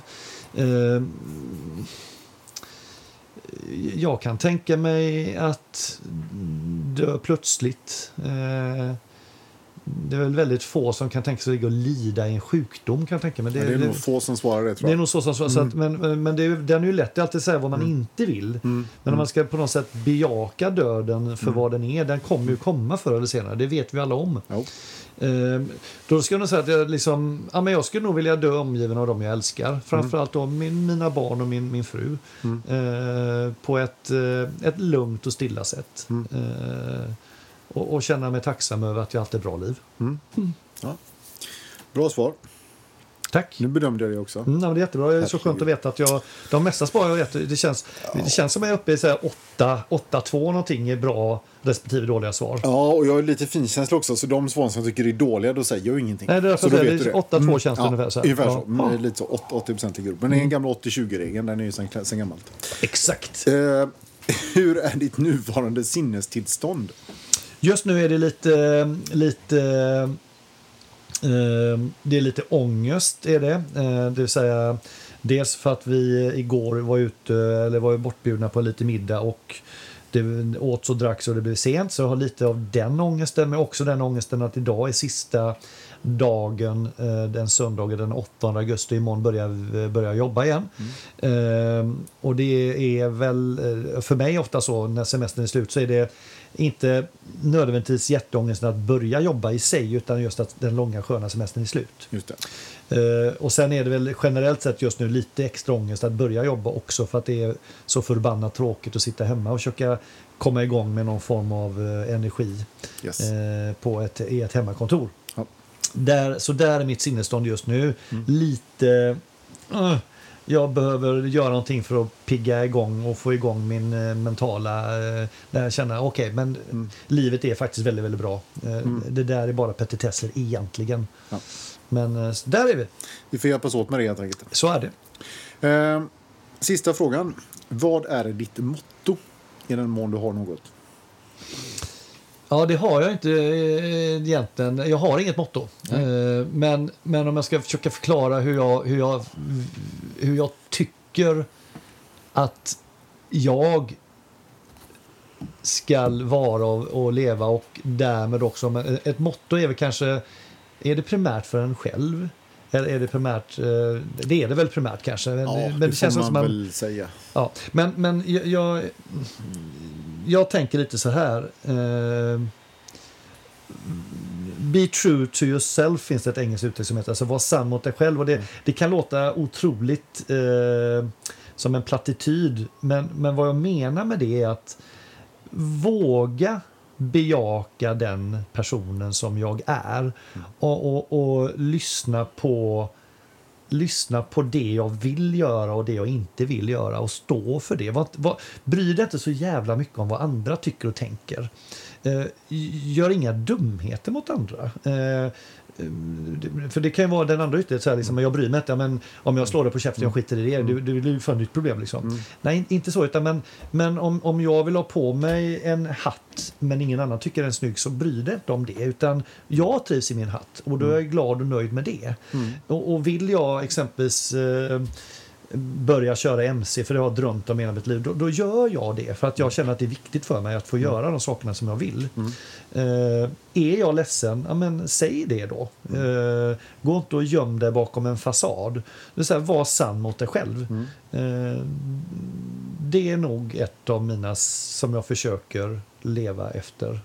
Speaker 2: Eh, jag kan tänka mig att dö plötsligt. Eh, det är väl väldigt få som kan tänka sig att lida i en sjukdom. Kan jag tänka mig.
Speaker 1: Det, ja, det är nog få som svarar det tror
Speaker 2: det är
Speaker 1: jag.
Speaker 2: nog så som så, så att, men, men- men det är, den är ju lätt att alltid säga vad man inte vill. Men om man ska på något sätt bejaka döden för vad den är, den kommer ju komma förr eller senare. Det vet vi alla om.
Speaker 1: Jo.
Speaker 2: Eh, då skulle jag säga att jag, liksom, ja, men jag skulle nog vilja dö omgiven av dem jag älskar. Framförallt då min, mina barn och min, min fru. Eh, på ett, eh, ett lugnt och stilla sätt. Eh, och, och känna mig tacksam över att jag har haft ett bra liv.
Speaker 1: Ja. Bra svar.
Speaker 2: Tack!
Speaker 1: Nu bedömde jag det också.
Speaker 2: Mm, ja, men det är jättebra. Det är så skönt att veta att jag... De mesta sparar jag rätt. Det känns, det känns som att jag är uppe i så här 8, 8-2 någonting är bra respektive dåliga svar.
Speaker 1: Ja, och jag är lite finkänslig också, så de svaren som tycker det är dåliga, då säger jag ingenting.
Speaker 2: Nej, det är
Speaker 1: så
Speaker 2: jag
Speaker 1: då
Speaker 2: säger
Speaker 1: vet
Speaker 2: det.
Speaker 1: du det.
Speaker 2: 8-2 känns det ungefär så här.
Speaker 1: Ungefär
Speaker 2: Ja.
Speaker 1: så.
Speaker 2: Ja. Mm.
Speaker 1: Lite så, 80, 80% ligger upp. Men det är en gamla 80-20-regeln, den är ju sen, sen gammalt.
Speaker 2: Exakt.
Speaker 1: Eh, hur är ditt nuvarande sinnestillstånd?
Speaker 2: Just nu är det lite... lite eh, det är lite ångest, är det. Eh, det vill säga, dels för att vi igår var ute, eller var bortbjudna på lite middag och det åts och dracks och det blev sent. Så jag har lite av den ångesten, men också den ångesten att idag är sista dagen, eh, den söndagen den 8 augusti. Imorgon börjar börjar jobba igen. Mm. och det är väl eh, för mig ofta så när semestern är slut så är det inte nödvändigtvis hjärtångesten att börja jobba i sig utan just att den långa sköna semestern är slut. Uh, och sen är det väl generellt sett just nu lite extra ångest att börja jobba också för att det är så förbannat tråkigt att sitta hemma och försöka komma igång med någon form av energi yes. uh, på ett, i ett hemmakontor. Där, så där är mitt sinnesstånd just nu. Mm. Lite jag behöver göra någonting för att pigga igång och få igång min eh, mentala... Eh, där jag känner okej, okay, men mm. livet är faktiskt väldigt, väldigt bra. Eh, mm. Det där är bara petitesser egentligen. Ja. Men eh, där är vi.
Speaker 1: Vi får hjälpas åt med det helt enkelt.
Speaker 2: Så är det.
Speaker 1: Eh, sista frågan. Vad är ditt motto i den mån du har något?
Speaker 2: Ja, det har jag inte eh, egentligen. Jag har inget motto. Mm. Men, men om jag ska försöka förklara hur jag, hur jag, hur jag tycker att jag ska vara och, och, leva och därmed också... Ett motto är väl kanske... Är det primärt för en själv? Eller är det primärt... Eh, det är det väl primärt kanske.
Speaker 1: Ja, men det, det känns man som man väl säga.
Speaker 2: Ja, men, men jag, jag jag tänker lite så här. Eh, be true to yourself finns det ett engelskt uttryck som heter. Alltså var sann mot dig själv. Och det, mm. det kan låta otroligt eh, som en plattityd. Men, men vad jag menar med det är att våga bejaka den personen som jag är. Mm. Och, och, och lyssna på lyssna på det jag vill göra och det jag inte vill göra och stå för det. Vad, vad, bry dig inte så jävla mycket om vad andra tycker och tänker. Eh, gör inga dumheter mot andra. Eh, för det kan ju vara den andra ytterligheten, liksom, jag bryr mig inte, men om jag slår dig på käften, jag skiter i det, det, det blir för nytt problem. Liksom. Mm. Nej, inte så, utan men, men om, om jag vill ha på mig en hatt, men ingen annan tycker den är snygg, så bry dig inte om det. Utan jag trivs i min hatt och då är jag glad och nöjd med det. Mm. Och, och, vill jag exempelvis eh, börja köra MC, för det har jag drömt om hela mitt liv, då, då, gör jag det för att jag känner att det är viktigt för mig att få mm. göra de sakerna som jag vill. Mm. Uh, är jag ledsen, ja, men säg det då. Mm. Uh, gå inte och göm dig bakom en fasad. Det vill säga, var sann mot dig själv. Uh, det är nog ett av mina som jag försöker leva efter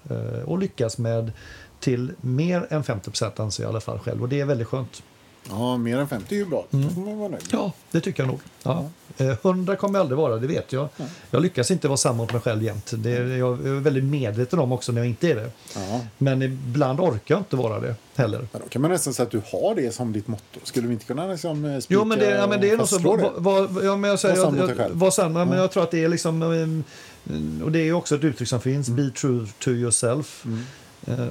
Speaker 2: och lyckas med till mer än 50 procent anser jag i alla fall själv. Och det är väldigt skönt.
Speaker 1: Ja, mer än 50 är ju bra. Mm. får man vara nöjd.
Speaker 2: Ja, det tycker jag nog. Ja. Ja. 100 eh, kommer jag aldrig vara, det vet jag. Ja. Jag lyckas inte vara samma mot mig själv jämt. Det är jag är väldigt medveten om också när jag inte är det. Ja. Men ibland orkar jag inte vara det heller.
Speaker 1: Ja, då kan man nästan säga att du har det som ditt motto. Skulle vi inte kunna liksom eh, spika
Speaker 2: Jo, men det, ja, men det är nog så. Var, ja, men jag säger, var sann mot dig. Var men jag tror att det är liksom... Eh, och det är också ett uttryck som finns. Mm. Be true to yourself. Mm. Eh,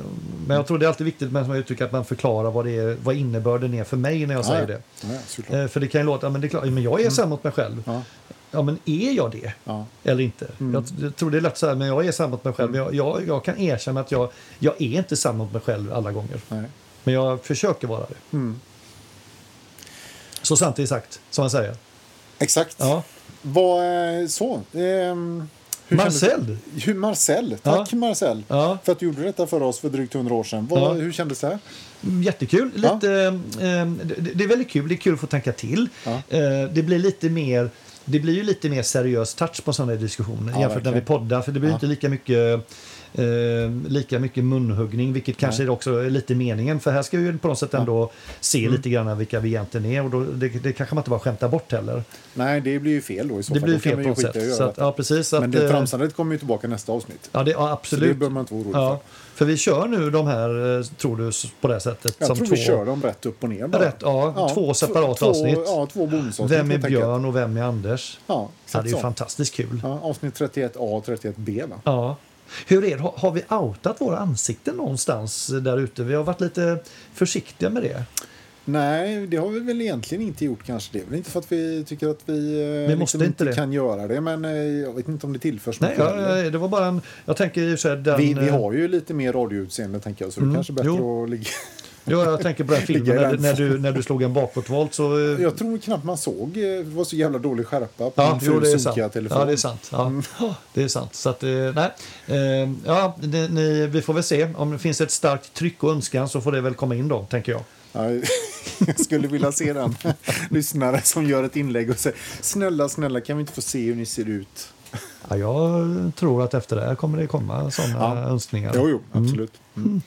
Speaker 2: men jag tror det är alltid viktigt med uttryck att man förklarar vad, det är, vad innebörden är för mig när jag säger det. Ja, eh, för det kan ju låta, men det är klart, men jag är mm. sann mot mig själv. Ja. ja. men är jag det? Ja. Eller inte? Mm. Jag tror det är lätt så här, men jag är sann mot mig själv. Mm. Jag, jag, jag, kan erkänna att jag, jag är inte sann mot mig själv alla gånger. Nej. Men jag försöker vara det. Mm. Så sant är sagt, som man säger.
Speaker 1: Exakt. Ja. Vad, så. Ehm
Speaker 2: hur Marcel!
Speaker 1: Hur, Marcel, tack ja. Marcel ja. för att du gjorde detta för oss för drygt hundra år sedan. Vad, ja. Hur kändes det här?
Speaker 2: Jättekul. Lite, ja. eh, det, det, är väldigt kul. Det är kul att få tänka till. Eh, det blir lite mer det blir ju lite mer seriös touch på sådana diskussioner jämfört verkligen. när vi poddar. För det blir inte lika mycket eh, lika mycket munhuggning, vilket kanske Nej. också är lite meningen. För här ska vi på något sätt ändå ja. se mm. lite grann vilka vi egentligen är och då, det, det kanske man inte bara skämtar bort heller.
Speaker 1: Nej, det blir ju fel då i så
Speaker 2: det
Speaker 1: fall.
Speaker 2: Blir fel på något sätt. Så att, ja, precis,
Speaker 1: Men det framsandet kommer ju tillbaka nästa avsnitt.
Speaker 2: Ja, det, ja absolut. Så
Speaker 1: det behöver man inte vara orolig ja.
Speaker 2: för. För vi kör nu de här, eh, tror du, på det sättet?
Speaker 1: Jag som tror två... vi kör dem rätt upp och ner bara.
Speaker 2: Rätt, ja, ja två separata två, avsnitt.
Speaker 1: Ja, två bonusavsnitt.
Speaker 2: Vem är Björn och vem är Anders?
Speaker 1: Ja,
Speaker 2: ja det är ju fantastiskt kul.
Speaker 1: Ja, avsnitt 31A och 31B va?
Speaker 2: Ja. Hur är det, har vi outat våra ansikten någonstans där ute? Vi har varit lite försiktiga med det.
Speaker 1: Nej, det har vi väl egentligen inte gjort kanske. Det är väl inte för att vi tycker att vi,
Speaker 2: vi liksom måste inte,
Speaker 1: kan göra det. Men eh, jag vet inte om det tillförs
Speaker 2: Nej, ja, det var bara en... Jag tänker här, den,
Speaker 1: vi, vi har ju lite mer radioutseende tänker jag. Så mm, det är kanske bättre jo. att ligga...
Speaker 2: Jo, jag tänker på den filmen när, när, du, när du slog en bakåtvolt. Så, eh,
Speaker 1: Jag tror knappt man såg. eh, Det var så jävla dålig skärpa på
Speaker 2: Ja,
Speaker 1: min
Speaker 2: jo, det är sant.
Speaker 1: telefon.
Speaker 2: Ja, det är sant. Ja, det är sant. Så att, eh, nej. Ja, ni, ni, vi får väl se. Om det finns ett starkt tryck och önskan så får det väl komma in då, tänker jag.
Speaker 1: Ja, jag skulle vilja se den lyssnare som gör ett inlägg och säger snälla, snälla, kan vi inte få se hur ni ser ut?
Speaker 2: Ja, jag tror att efter det här kommer det komma sådana
Speaker 1: Ja.
Speaker 2: önskningar.
Speaker 1: Jo, jo, absolut. Mm.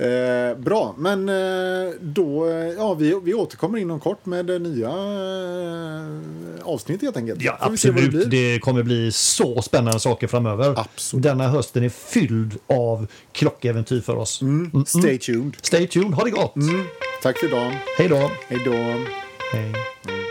Speaker 1: Eh, bra, men eh, då, eh, ja, vi, vi återkommer inom kort med eh, nya eh, avsnitt helt enkelt.
Speaker 2: Ja, absolut.
Speaker 1: Det.
Speaker 2: Det kommer bli så spännande saker framöver.
Speaker 1: Absolut.
Speaker 2: Denna hösten är fylld av klockäventyr för oss.
Speaker 1: Mm. Stay tuned.
Speaker 2: Stay tuned, ha det gott!
Speaker 1: Mm. Tack för idag.
Speaker 2: Hej då!
Speaker 1: Hej då.
Speaker 2: Hej.
Speaker 1: Hej.